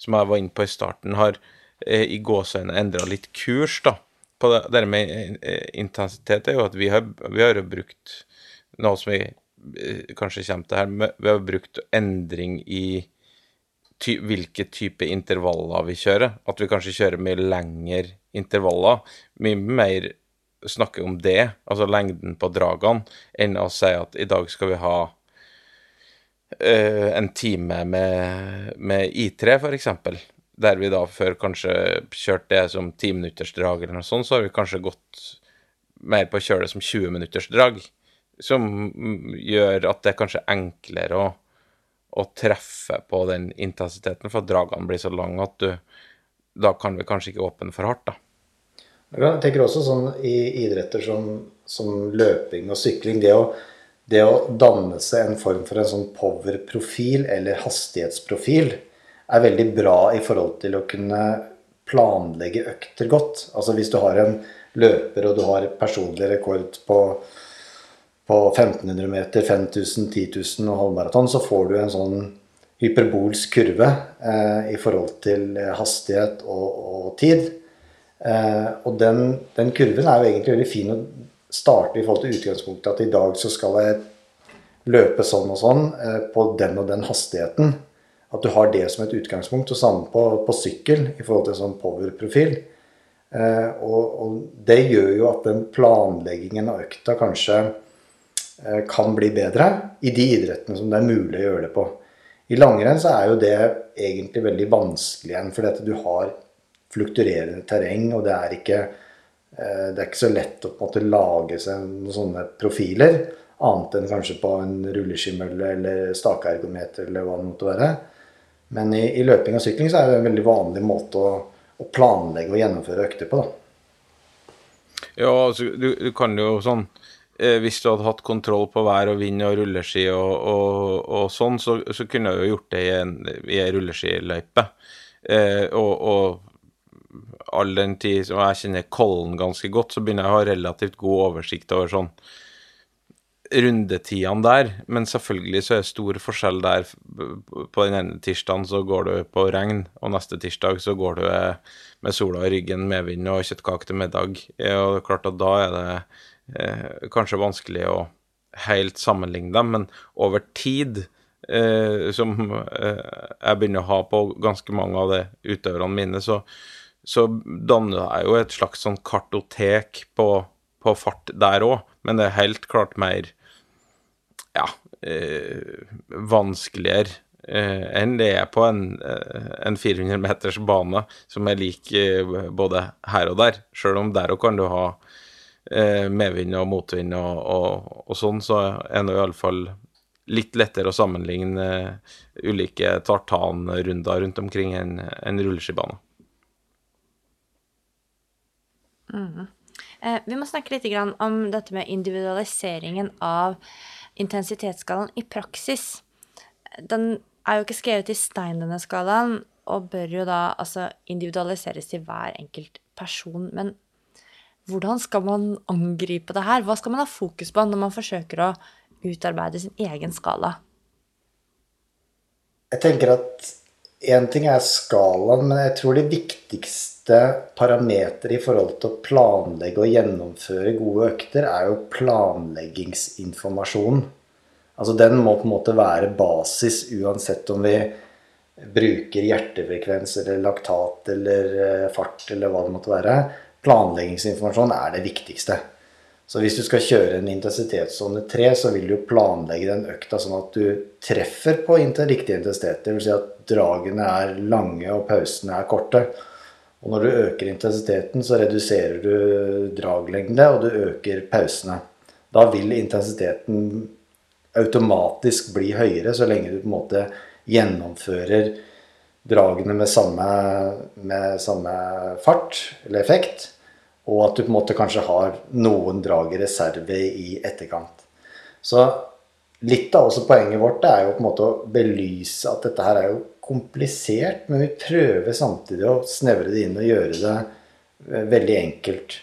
som jeg var inne på i starten, har Eh, i gåseøynene endra litt kurs, da. På det, det med eh, intensitet er jo at vi har, vi har brukt noe som vi eh, kanskje kommer til her, vi har brukt endring i ty, hvilke type intervaller vi kjører. At vi kanskje kjører mye lengre intervaller. Mye mer snakke om det, altså lengden på dragene, enn å si at i dag skal vi ha uh, en time med, med I3, f.eks der vi da før kanskje kjørte det som timinuttersdrag eller noe sånt, så har vi kanskje gått mer på å kjøre det som 20-minuttersdrag. Som gjør at det er kanskje enklere å, å, treffe på den intensiteten, for dragene blir så lange at du Da kan vi kanskje ikke åpne for hardt, da. Jeg tenker også sånn i idretter som, som løping og sykling det å, det å danne seg en form for en sånn power-profil eller hastighetsprofil er veldig bra i forhold til å kunne planlegge økter godt. Altså hvis du har en løper og du har personlig rekord på, på 1500 meter, 5000, 10 000 og halvmaraton, så får du en sånn hyperbolsk kurve eh, i forhold til hastighet og, og tid. Eh, og den, den, kurven er jo egentlig veldig fin å starte i forhold til utgangspunktet at i dag så skal jeg løpe sånn og sånn eh, på den og den hastigheten. At du har det som et utgangspunkt. Og samme på, på sykkel i forhold til sånn power-profil. Eh, og, og, det gjør jo at den planleggingen av økta kanskje eh, kan bli bedre i de idrettene som det er mulig å gjøre det på. I langrenn så er jo det egentlig veldig vanskelig igjen, fordi at du har flukturerende terreng, og det er ikke, eh, det er ikke så lett å på en måte lage seg noen sånne profiler. Annet enn kanskje på en rulleskimmel eller stakeergometer eller hva det måtte være. Men i, i, løping og sykling så er det en veldig vanlig måte å, å planlegge og gjennomføre økter på. da. Ja, altså, du, du kan jo sånn eh, Hvis du hadde hatt kontroll på vær og vind og rulleski og, og, og sånn, så, så, kunne du jo gjort det i en, i en rulleskiløype. Eh, og, og all den tid som jeg kjenner Kollen ganske godt, så begynner jeg å ha relativt god oversikt over sånn rundetidene der, men selvfølgelig så er det stor forskjell der. På den ene tirsdagen så går du på regn, og neste tirsdag så går du med sola i ryggen, medvind og kjøttkake til middag. Og det er klart at da er det eh, kanskje vanskelig å helt sammenligne dem, men over tid, eh, som eh, jeg begynner å ha på ganske mange av de utøverne mine, så, så danner jeg jo et slags sånn kartotek på, på fart der òg, men det er helt klart mer ja, eh, vanskeligere eh, enn det er på en, eh, en 400 meters bane, som er lik eh, både her og der. Sjøl om der òg kan du ha eh, medvind og motvind og, og, og sånn, så er det iallfall litt lettere å sammenligne ulike tartanrunder rundt omkring en, en rulleskibane. Eh, vi må snakke litt om dette med individualiseringen av intensitetsskalaen i praksis. Den er jo ikke skrevet i stein, denne skalaen, og bør jo da altså individualiseres til hver enkelt person. Men hvordan skal man angripe det her? Hva skal man ha fokus på når man forsøker å utarbeide sin egen skala? Jeg tenker at én ting er skalaen, men jeg tror det viktigste parameteret i forhold til å planlegge og gjennomføre gode økter, er jo planleggingsinformasjonen. Altså Den må på en måte være basis uansett om vi bruker hjertefrekvens eller laktat eller eh, fart eller hva det måtte være. Planleggingsinformasjon er det viktigste. Så hvis du skal kjøre en intensitetssone 3, så vil du planlegge den økta sånn at du treffer på riktig intensitet. Dvs. Si at dragene er lange og pausene er korte. Og når du øker intensiteten, så reduserer du draglengde, og du øker pausene. Da vil intensiteten automatisk bli høyere så lenge du på en måte gjennomfører dragene med samme, med samme fart eller effekt. Og at du på en måte kanskje har noen drag i reserve i etterkant. Så litt av også poenget vårt er jo på en måte å belyse at dette her er jo komplisert, men vi prøver samtidig å snevre det inn og gjøre det eh, veldig enkelt.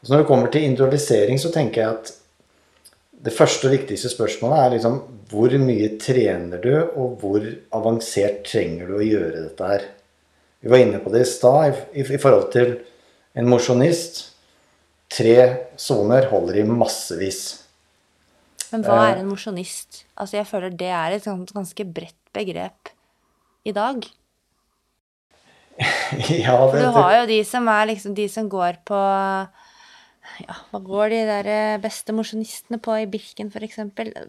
Så når det kommer til individualisering, så tenker jeg at det første og viktigste spørsmålet er liksom hvor mye trener du, og hvor avansert trenger du å gjøre dette her? Vi var inne på det i stad i, i, forhold til en mosjonist. Tre soner holder i massevis. Men hva er en mosjonist? Altså, jeg føler det er et ganske bredt begrep i dag. ja, det, du har jo de som er liksom de som går på ja, hva går de der eh, beste mosjonistene på i Birken, f.eks.?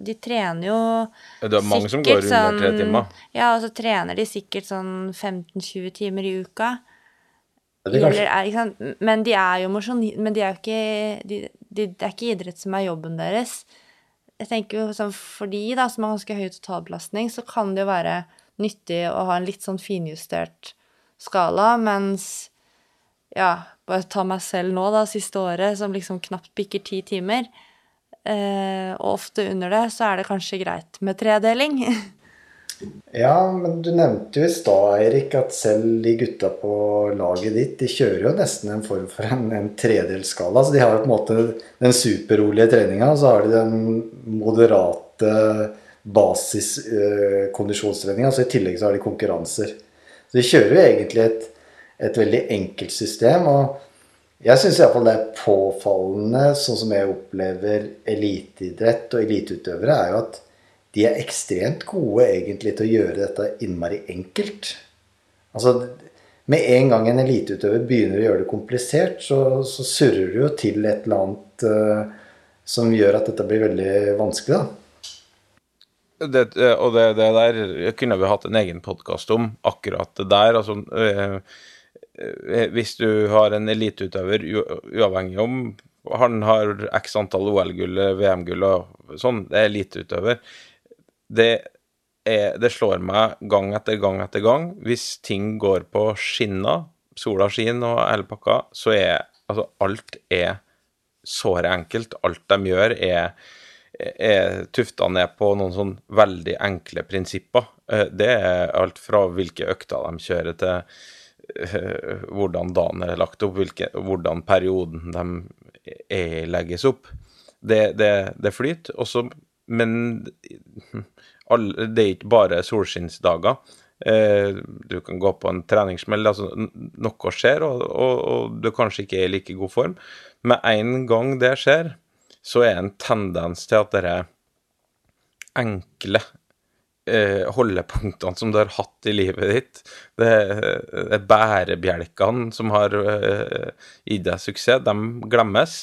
De trener jo sikkert Det er mange som går under tre timer. Ja, og så trener de sikkert sånn 15-20 timer i uka. det Eller er, ikke sant? Men de er jo mosjonister Men de er jo ikke de, de, Det er ikke idrett som er jobben deres. Jeg tenker jo sånn For de da, som har ganske høy totalbelastning, så kan det jo være nyttig å ha en litt sånn finjustert skala, mens ja, bare ta meg selv nå, da, siste året, som liksom knapt bikker ti timer. Eh, og ofte under det så er det kanskje greit med tredeling. Ja, men du nevnte jo i stad, Eirik, at selv de gutta på laget ditt, de kjører jo nesten en form for en, en tredelsskala. Så de har jo på en måte den superrolige treninga, og så har de den moderate basiskondisjonstreninga. altså i tillegg så har de konkurranser. Så de kjører jo egentlig et, et veldig enkelt system. og jeg syns iallfall det er påfallende, sånn som jeg opplever eliteidrett og eliteutøvere, er jo at de er ekstremt gode egentlig til å gjøre dette innmari enkelt. Altså, Med en gang en eliteutøver begynner å gjøre det komplisert, så, så surrer det jo til et eller annet uh, som gjør at dette blir veldig vanskelig. da. Det, og det, det der kunne vi hatt en egen podkast om, akkurat det der. altså... Eh, eh, hvis du har en eliteutøver, uavhengig om han har x antall OL-gull, VM-gull og sånn, det er eliteutøver. Det, det slår meg gang etter gang etter gang. Hvis ting går på skinner, sola skinner og hele pakka, så er altså alt er såre enkelt. Alt de gjør, er, er tufta ned på noen sånn veldig enkle prinsipper. Eh, Det er alt fra hvilke økter de kjører, til eh, hvordan dagen er lagt opp, hvilke, hvordan perioden de er, legges opp. Det, det, det flyter. Også, men alle, det er ikke bare solskinnsdager. Eh, du kan gå på en treningssmell. Altså, noe skjer, og, og, og du kanskje ikke er i like god form. Med en gang det skjer, så er det en tendens til at dette enkle eh, holdepunktene som du har hatt i livet ditt. Det, det bærebjelkene som har eh, gitt deg suksess, de glemmes.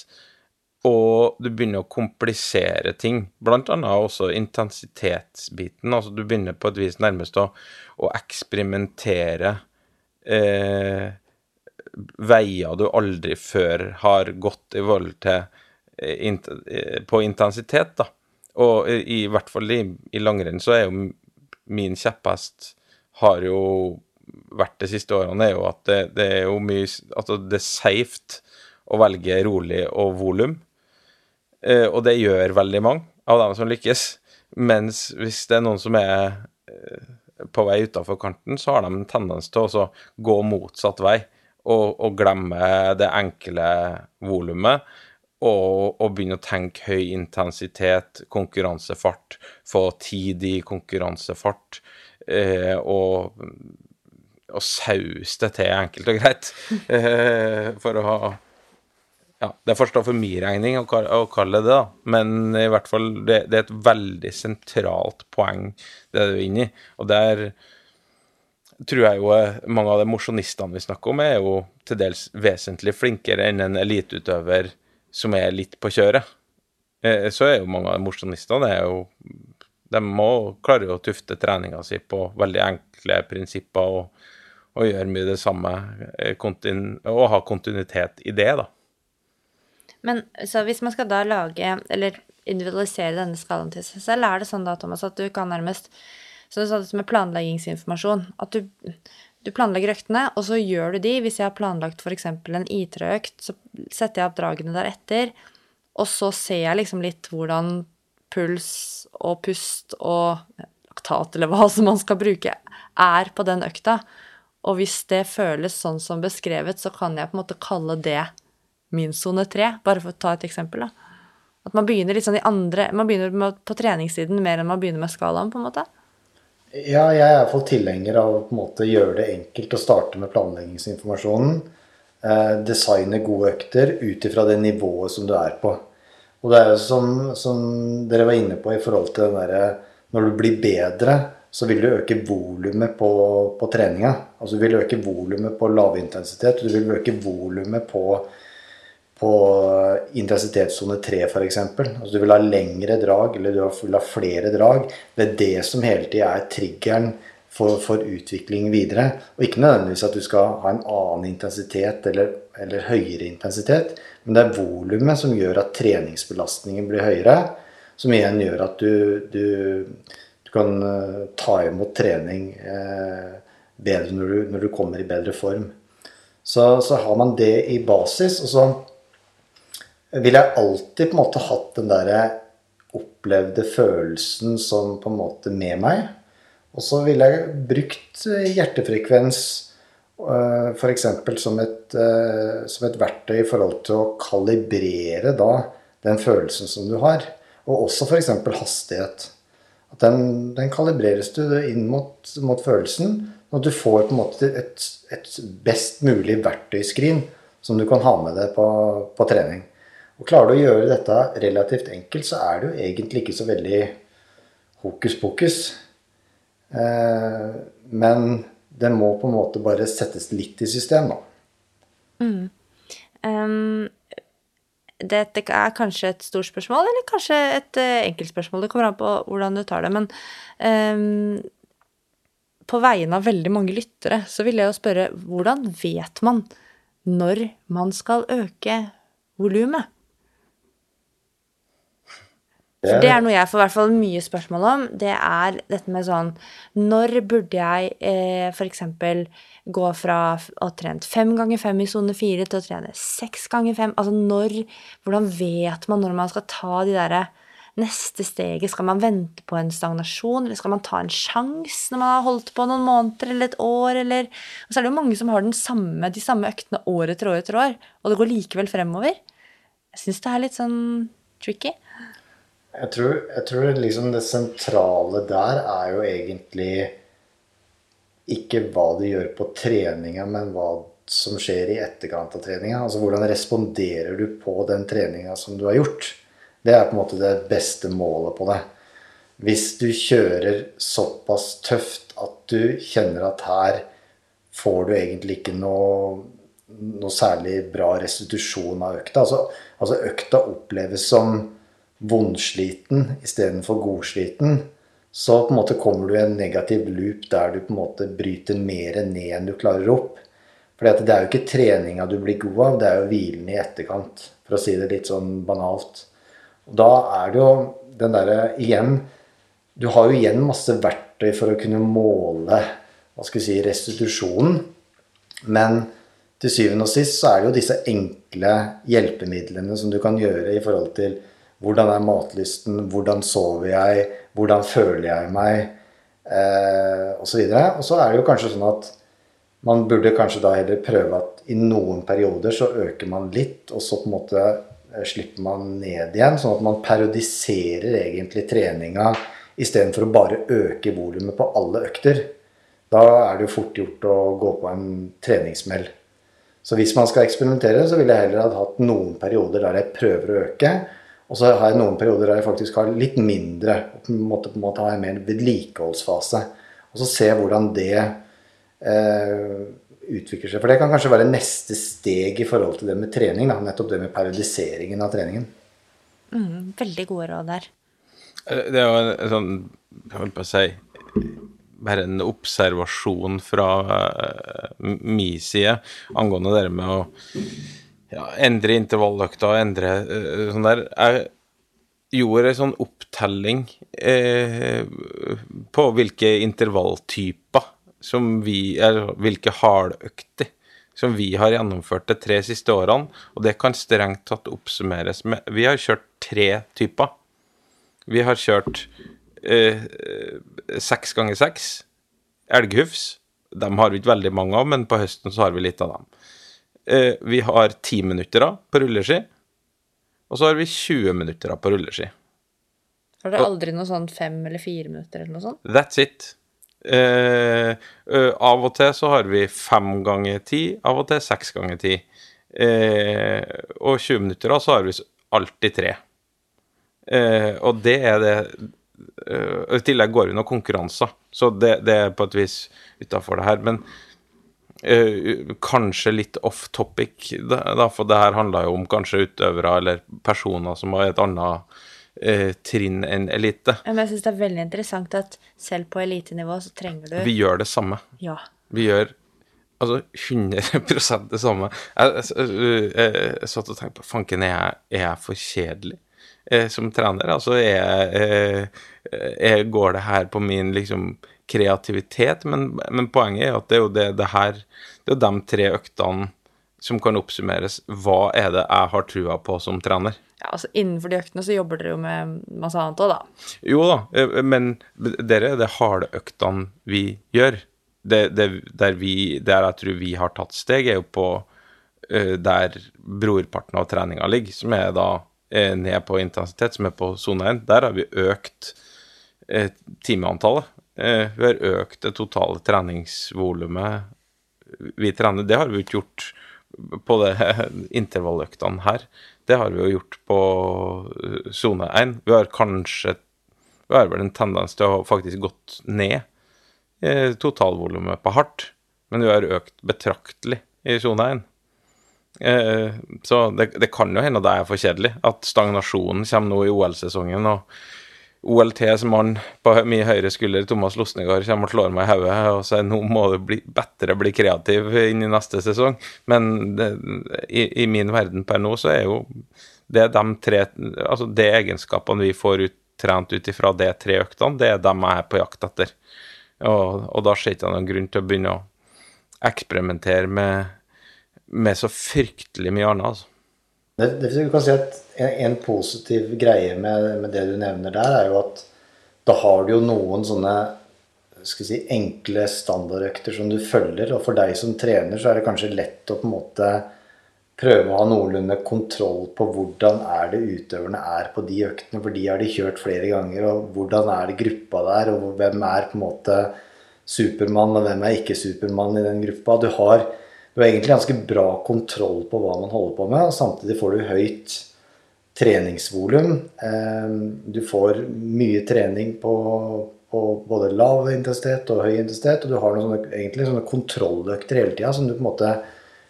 Og du begynner å komplisere ting, blant annet også intensitetsbiten. Altså du begynner på et vis nærmest å, å eksperimentere eh, veier du aldri før har gått i forhold til på intensitet, da. Og i, i hvert fall i, i langrenn så er jo min kjepphest har jo vært de siste årene, er jo at det, det er jo mye Altså det er safe å velge rolig og volum. Eh, og det gjør veldig mange av dem som lykkes. Mens hvis det er noen som er eh, på vei utafor kanten, så har de en tendens til å gå motsatt vei og, og glemme det enkle volumet. Og, og, begynne å tenke høy intensitet, konkurransefart, få tid i konkurransefart. Eh, og, og saus det til enkelt og greit. Eh, for å ha ja, Det får stå for min regning å, kalle det det. Men i hvert fall, det, det, er et veldig sentralt poeng, det du er inne i. Og der tror jeg jo eh, mange av de mosjonistene vi snakker om, er jo til dels vesentlig flinkere enn en eliteutøver som er litt på kjøret. Eh, så er jo mange av mosjonistene De må klare å tufte treninga si på veldig enkle prinsipper og, og gjøre mye det samme eh, og ha kontinuitet i det, da. Men så hvis man skal da lage, eller individualisere denne skalaen til seg selv, er det sånn da, Thomas, at du kan nærmest Sånn som med planleggingsinformasjon. At du, du, planlegger øktene, og så gjør du de. Hvis jeg har planlagt f.eks. en IT-økt, så setter jeg opp dragene deretter. Og så ser jeg liksom litt hvordan puls og pust og laktat, eller hva som man skal bruke, er på den økta. Og hvis det føles sånn som beskrevet, så kan jeg på en måte kalle det min sone tre, bare for å ta et eksempel. da. At man begynner litt sånn i andre Man begynner på treningssiden mer enn man begynner med skalaen, på en måte. Ja, jeg er iallfall tilhenger av å på en måte gjøre det enkelt å starte med planleggingsinformasjonen. Eh, designe gode økter ut ifra det nivået som du er på. Og det er jo som, som dere var inne på i forhold til den derre Når du blir bedre, så vil du øke volumet på, på treninga. Altså du vil øke volumet på lavintensitet. Du vil øke volumet på på intensitetssone 3 f.eks. Altså du vil ha lengre drag, eller du vil ha flere drag. Det er det som hele tida er triggeren for, for, utvikling videre. Og ikke nødvendigvis at du skal ha en annen intensitet eller, eller høyere intensitet, men det er volumet som gjør at treningsbelastningen blir høyere. Som igjen gjør at du, du, du kan uh, ta imot trening eh, bedre når du, når du, kommer i bedre form. Så, så har man det i basis. og så vil jeg alltid på en måte hatt den derre opplevde følelsen som på en måte med meg. Og så ville jeg brukt hjertefrekvens uh, eh, f.eks. Som, et, uh, som et verktøy i forhold til å kalibrere da den følelsen som du har. Og også f.eks. hastighet. At den, den, kalibreres du inn mot, mot følelsen. Og du får på en måte et, et best mulig verktøyskrin som du kan ha med deg på, på trening. Og Klarer du å gjøre dette relativt enkelt, så er det jo egentlig ikke så veldig hokus pokus. Eh, men det må på en måte bare settes litt i system, da. Mm. Um, dette er kanskje et stort spørsmål, eller kanskje et uh, enkelt spørsmål. Det kommer an på hvordan du tar det. Men um, på vegne av veldig mange lyttere så vil jeg jo spørre hvordan vet man når man skal øke volumet? For det er noe jeg får hvert fall mye spørsmål om. Det er dette med sånn Når burde jeg eh, f.eks. gå fra å ha trent fem ganger fem i sone fire til å trene seks ganger fem? Altså når Hvordan vet man når man skal ta de derre neste steget? Skal man vente på en stagnasjon, eller skal man ta en sjanse når man har holdt på noen måneder eller et år, eller Og så er det jo mange som har samme, de samme øktene år etter år etter år, og det går likevel fremover. Jeg syns det er litt sånn tricky. Jeg tror, jeg tror liksom det sentrale der er jo egentlig ikke hva du gjør på treninga, men hva som skjer i etterkant av treninga. Altså hvordan responderer du på den treninga som du har gjort. Det er på en måte det beste målet på det. hvis du kjører såpass tøft at du kjenner at her får du egentlig ikke noe, noe særlig bra restitusjon av økta. Altså, altså økta oppleves som vondsliten istedenfor godsliten. Så på en måte kommer du i en negativ loop der du på en måte bryter mer ned enn du klarer opp. For det er jo ikke treninga du blir god av, det er jo hvilen i etterkant. For å si det litt sånn banalt. Og da er det jo den derre igjen Du har jo igjen masse verktøy for å kunne måle hva skal vi si, restitusjonen. Men til syvende og sist så er det jo disse enkle hjelpemidlene som du kan gjøre i forhold til hvordan er matlysten, hvordan sover jeg, hvordan føler jeg meg, eh, videre. Og så er det jo kanskje sånn at man burde kanskje da heller prøve at i noen perioder så øker man litt, og så på en måte eh, slipper man ned igjen. Sånn at man periodiserer egentlig treninga istedenfor å bare øke volumet på alle økter. Da er det jo fort gjort å gå på en treningssmell. Så hvis man skal eksperimentere, så ville jeg heller ha hatt noen perioder der jeg prøver å øke. Og så har jeg noen perioder der jeg faktisk har litt mindre. på en måte, på en måte har jeg mer vedlikeholdsfase. Og så se hvordan det eh, utvikler seg. For det kan kanskje være neste steg i forhold til det med trening. Da. Nettopp det med periodiseringen av treningen. Mm, veldig gode råd der. Eh, det er jo en sånn Jeg holdt på å si bare en observasjon fra uh, min side angående det med å ja, endre intervalløkta og endre uh, sånn der. Jeg gjorde en sånn opptelling uh, på hvilke intervalltyper som vi er, Hvilke hardøkter som vi har gjennomført de tre siste årene, og det kan strengt tatt oppsummeres med Vi har kjørt tre typer. Vi har kjørt seks ganger seks elghufs. Dem har vi ikke veldig mange av, men på høsten så har vi litt av dem. Eh, vi har ti minutter på rulleski, og så har vi 20 minutter på rulleski. Har dere aldri noe sånn fem eller fire minutter eller noe sånt? That's it. Eh, uh, av og til så har vi fem ganger ti, av og til seks ganger ti. Eh, og 20 minutter da, så har vi alltid tre. Eh, og det er det uh, I tillegg går vi noen konkurranser, så det, det, er på et vis utafor det her. Men uh, kanskje litt off topic, da, for det her handler jo om kanskje utøvere eller personer som har et annet uh, trinn enn elite. Men jeg syns det er veldig interessant at selv på elitenivå så trenger du Vi gjør det samme. Ja. Vi gjør altså 100 det samme. Jeg, jeg, jeg, satt og tenkte på Fanken, er jeg, er jeg for kjedelig? eh, som trener. Altså er, eh, er, går det her på min liksom kreativitet? Men, men, poenget er at det er jo det, det her Det er de tre øktene som kan oppsummeres. Hva er det jeg har trua på som trener? Ja, altså Innenfor de øktene så jobber dere jo med masse annet òg, da. Jo da, eh, men dere er det harde øktene vi gjør. Det, det, der, vi, der jeg tror vi har tatt steg, er jo på uh, der brorparten av treninga ligger, som er da ned på intensitet, som er på sone 1. Der har vi økt eh, timeantallet. Eh, vi har økt det totale treningsvolumet vi trener. Det har vi ikke gjort på det intervalløktene her. Det har vi jo gjort på eh, sone 1. Vi har kanskje Vi har vel en tendens til å faktisk gått ned eh, totalvolumet på hardt, men vi har økt betraktelig i sone 1. Eh, så det, det, kan jo hende det er for kjedelig. At stagnasjonen kommer nå i OL-sesongen, og OLTs mann på min høyre skulder, Thomas Losnegard, kommer og slår meg i hodet og sier nå må du bli, bedre bli kreativ inn i neste sesong. Men det, i, i, min verden per nå så er jo det de tre Altså de egenskapene vi får ut, trent ut ifra de tre øktene, det er dem jeg er på jakt etter. Og, og da ser jeg noen grunn til å begynne å eksperimentere med med så fryktelig mye annet. altså. Det, det, du kan si at en, en positiv greie med, med, det du nevner der, er jo at da har du jo noen sånne si, enkle standardøkter som du følger. Og for deg som trener, så er det kanskje lett å på en måte prøve å ha noenlunde kontroll på hvordan er det utøverne er på de øktene. For de har de kjørt flere ganger. Og hvordan er det gruppa der, og hvem er på en måte Supermann, og hvem er ikke Supermann i den gruppa. Du har du har egentlig ganske bra kontroll på hva man holder på med, og samtidig får du høyt treningsvolum. Eh, du får mye trening på, på både lav intensitet og høy intensitet, og du har noen sånne, egentlig sånne kontrolløkter hele tida som, du på en måte,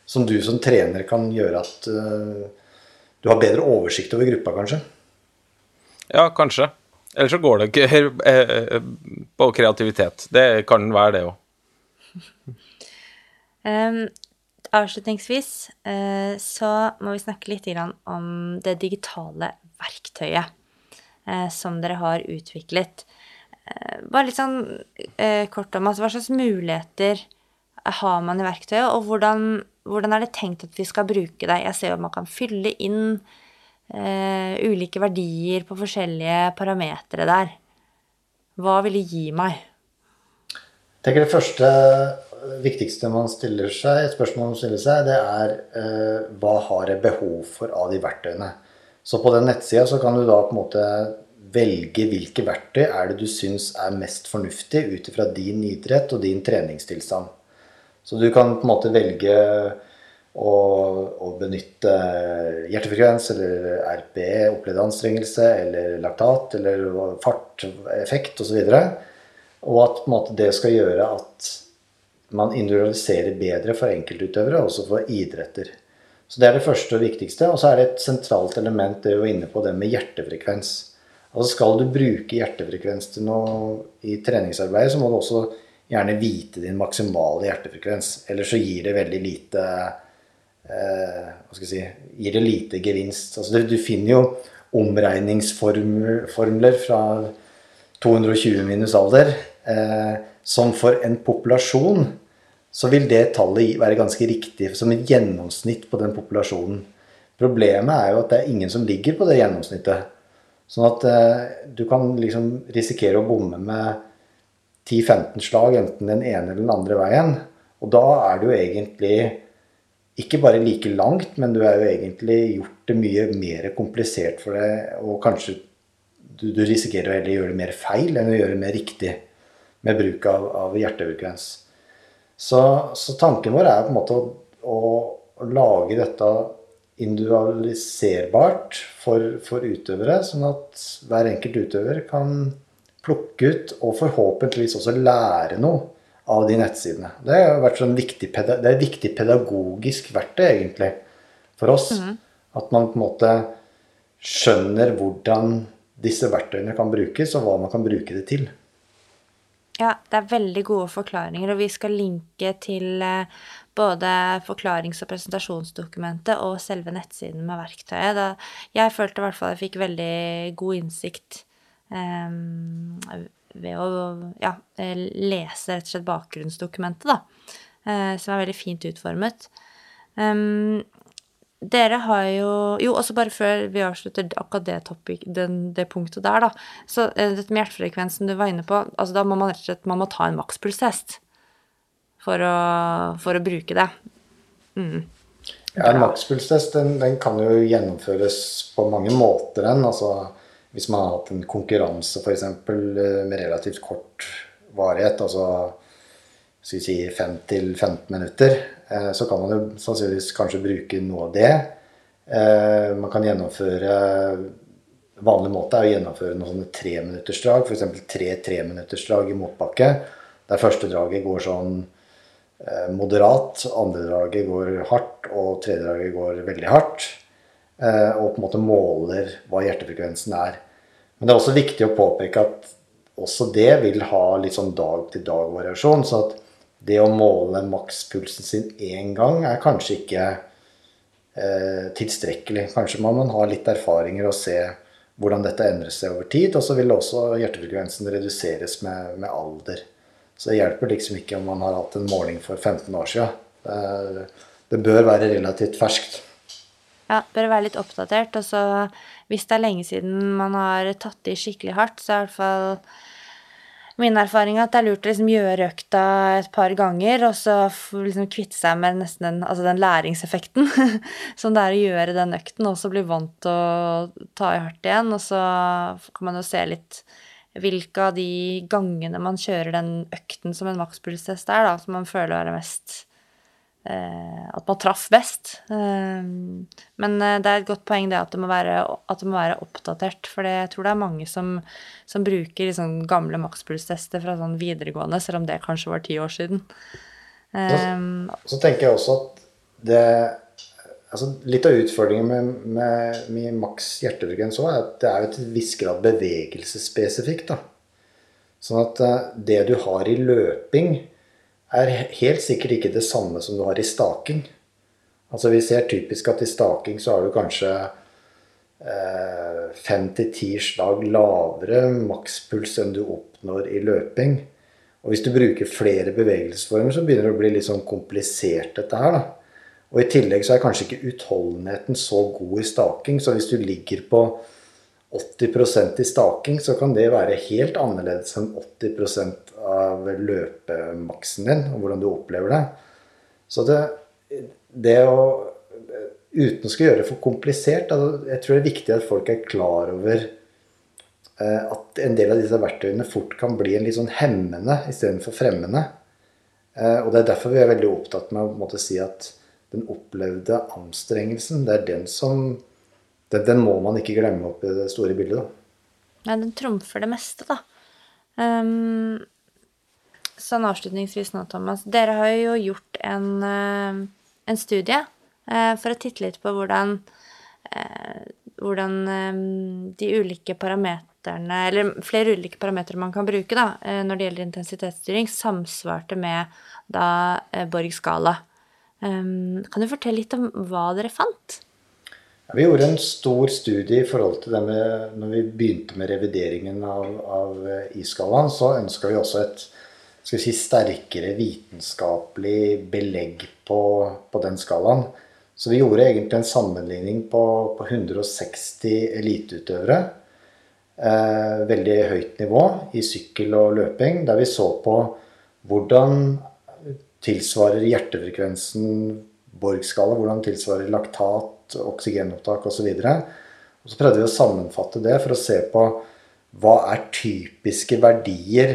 som du som trener kan gjøre at uh, du har bedre oversikt over gruppa, kanskje. Ja, kanskje. Eller så går det ikke eh, på kreativitet. Det kan være det òg. um, avslutningsvis uh, så må vi snakke litt om det digitale verktøyet uh, som dere har utviklet. Uh, bare litt sånn kort om altså, hva slags muligheter har man i verktøyet, og hvordan, hvordan er det tenkt at vi skal bruke det? Jeg ser jo at man kan fylle inn eh, ulike verdier på forskjellige parametere der. Hva vil det gi meg? Jeg tenker Det første viktigste man stiller seg, et spørsmål man stiller seg, det er eh, hva har jeg behov for av de verktøyene. Så på den nettsida så kan du da på en måte velge hvilke verktøy er det du syns er mest fornuftig ut ifra din idrett og din treningstilstand. Så du kan på en måte velge å, å benytte hjertefrekvens eller RP, opplevd anstrengelse, eller laktat, eller fart, effekt osv. Og, så og at måte, det skal gjøre at man individualiserer bedre for enkeltutøvere, også for idretter. Så Det er det første og viktigste. Og så er det et sentralt element det vi var inne på, det med hjertefrekvens. Altså Skal du bruke hjertefrekvens til noe i treningsarbeidet, så må du også gjerne vite din maksimale hjertefrekvens. Ellers så gir det veldig lite eh, hva skal jeg si, gir det lite gevinst. Altså, du, du finner jo omregningsformler fra 220 minus alder, eh, som for en populasjon så vil det tallet være ganske riktig som et gjennomsnitt på den populasjonen. Problemet er jo at det er ingen som ligger på det gjennomsnittet. Sånn at eh, du kan liksom risikere å bomme med 10-15 slag enten den ene eller den andre veien. Og da er du egentlig ikke bare like langt, men du har jo egentlig gjort det mye mer komplisert for deg. Og kanskje du, du risikerer å heller gjøre det mer feil enn å gjøre det mer riktig med bruk av, av hjertefrekvens. Så, så, tanken vår er på en måte å, å, å lage dette individualiserbart for, for, utøvere, sånn at hver enkelt utøver kan plukke ut og forhåpentligvis også lære noe av de nettsidene. Det har vært sånn viktig, det er et viktig pedagogisk verktøy, egentlig, for oss. Mm. At man på en måte skjønner hvordan disse verktøyene kan brukes, og hva man kan bruke det til. Ja, det er veldig gode forklaringer, og vi skal linke til eh, både forklarings- og presentasjonsdokumentet og selve nettsiden med verktøyet. Da jeg følte i hvert fall jeg fikk veldig god innsikt um, ved å ja, eh, lese rett og slett bakgrunnsdokumentet, da. Eh, som er veldig fint utformet. Um, dere har jo Jo, også bare før vi avslutter akkurat det, topic, den, det punktet der, da. Så uh, dette med hjertefrekvensen du var inne på, altså da må man rett og slett man må ta en makspulstest for å, for å bruke det. Mm. Ja, en makspulstest den, den, kan jo gjennomføres på mange måter, den. Altså hvis man har hatt en konkurranse f.eks. Eh, med relativt kort varighet, altså skal vi si 5-15 minutter, eh, så kan man jo sannsynligvis kanskje bruke noe av det. Eh, man kan gjennomføre Vanlig måte er å gjennomføre noen sånne treminuttersdrag, f.eks. tre treminuttersdrag i motbakke. Der første draget går sånn moderat, andre draget går hardt, og tredje draget går veldig hardt. Og på en måte måler hva hjertefrekvensen er. Men det er også viktig å påpeke at også det vil ha litt sånn dag-til-dag-variasjon. Så at det å måle makspulsen sin én gang er kanskje ikke eh, tilstrekkelig. Kanskje man må ha litt erfaringer og se hvordan dette endrer seg over tid. Og så vil også hjertefrekvensen reduseres med, med, alder. Så det hjelper liksom ikke om man har hatt en måling for 15 år siden. Det, det bør være relativt ferskt. Ja, bør være litt oppdatert. Og så hvis det er lenge siden man har tatt i skikkelig hardt, så er i hvert fall min erfaring at det er lurt å liksom gjøre økta et par ganger, og så liksom kvitte seg med nesten den, altså den læringseffekten som det er å gjøre den økten, og så bli vant til å ta i hardt igjen. Og så kan man jo se litt hvilke av de gangene man kjører den økten som en makspulstest er, da, som man føler er mest at man traff best. Eh, men eh, det er et godt poeng det at det må være, at det må være oppdatert. For jeg tror det er mange som, som bruker liksom gamle makspulstester fra sånn videregående, selv om det kanskje var ti år siden. Eh, Så tenker jeg også at det altså Litt av utfordringen med, med, med maks hjertefrekvens er at det er jo til en viss grad bevegelsesspesifikt. Sånn at eh, det du har i løping, er helt sikkert ikke det samme som du har i staking. Altså Vi ser typisk at i staking så har du kanskje fem til ti slag lavere makspuls enn du oppnår i løping. Og hvis du bruker flere bevegelsesformer, så begynner det å bli litt sånn komplisert, dette her. da. Og i tillegg så er kanskje ikke utholdenheten så god i staking, så hvis du ligger på 80% i staking, så kan det være helt annerledes enn 80 av løpemaksen din, og hvordan du opplever det. Så det, det å Uten å skulle gjøre det for komplisert, altså, jeg tror det er viktig at folk er klar over eh, at en del av disse verktøyene fort kan bli en litt sånn hemmende istedenfor fremmende. Eh, og det er derfor vi er veldig opptatt med å måte, si at den opplevde anstrengelsen, det er den som den, den må man ikke glemme opp i det store bildet. da. Nei, den trumfer det meste, da. Ehm, sånn avslutningsvis nå, Thomas. Dere har jo gjort en, eh, en studie eh, for å titte litt på hvordan, eh, hvordan de ulike parameterne, eller flere ulike parametere man kan bruke da, når det gjelder intensitetsstyring, samsvarte med da Borg skala. Kan du fortelle litt om hva dere fant? Vi gjorde en stor studie i forhold til det med Når vi begynte med revideringen av, av I-skalaen, så ønska vi også et skal si, sterkere vitenskapelig belegg på, på den skalaen. Så vi gjorde egentlig en sammenligning på, på 160 eliteutøvere. Eh, veldig høyt nivå i sykkel og løping, der vi så på hvordan tilsvarer hjertefrekvensen Borg-skala, hvordan tilsvarer laktat, oksygenopptak osv. Og så prøvde vi å sammenfatte det for å se på hva er typiske verdier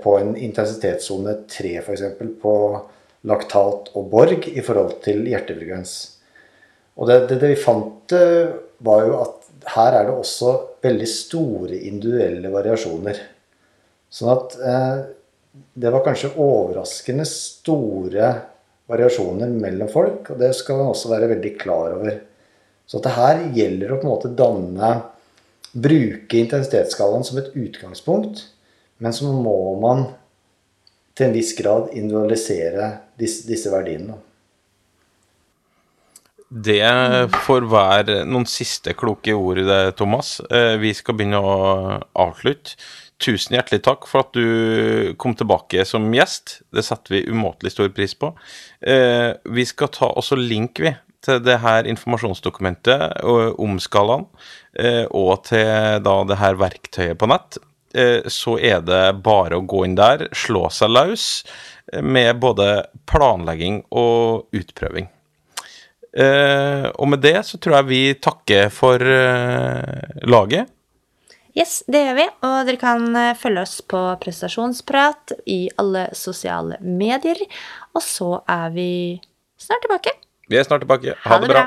på en intensitetssone 3 f.eks. på laktat og Borg i forhold til hjertefrekvens. Og det, det, det vi fant, eh, var jo at her er det også veldig store individuelle variasjoner. Sånn at eh, det var kanskje overraskende store variasjoner mellom folk, og det skal man også være veldig klar over. Så at det her gjelder å på en måte danne Bruke intensitetsskalaen som et utgangspunkt, men så må man til en viss grad individualisere disse, disse verdiene. Det får være noen siste kloke ord i det, Thomas. Eh, Vi skal begynne å avslutte. Tusen hjertelig takk for at du kom tilbake som gjest. Det setter vi umåtelig stor pris på. Eh, Vi skal ta også link, vi, til det her informasjonsdokumentet eh, om skalaen, og til da det her verktøyet på nett. Eh, Så er det bare å gå inn der, slå seg løs eh, med både planlegging og utprøving. Eh, og med det så tror jeg vi takker for laget. Yes, det gjør vi, og dere kan følge oss på Prestasjonsprat i alle sosiale medier. Og så er vi snart tilbake. Vi er snart tilbake. Ha, det bra.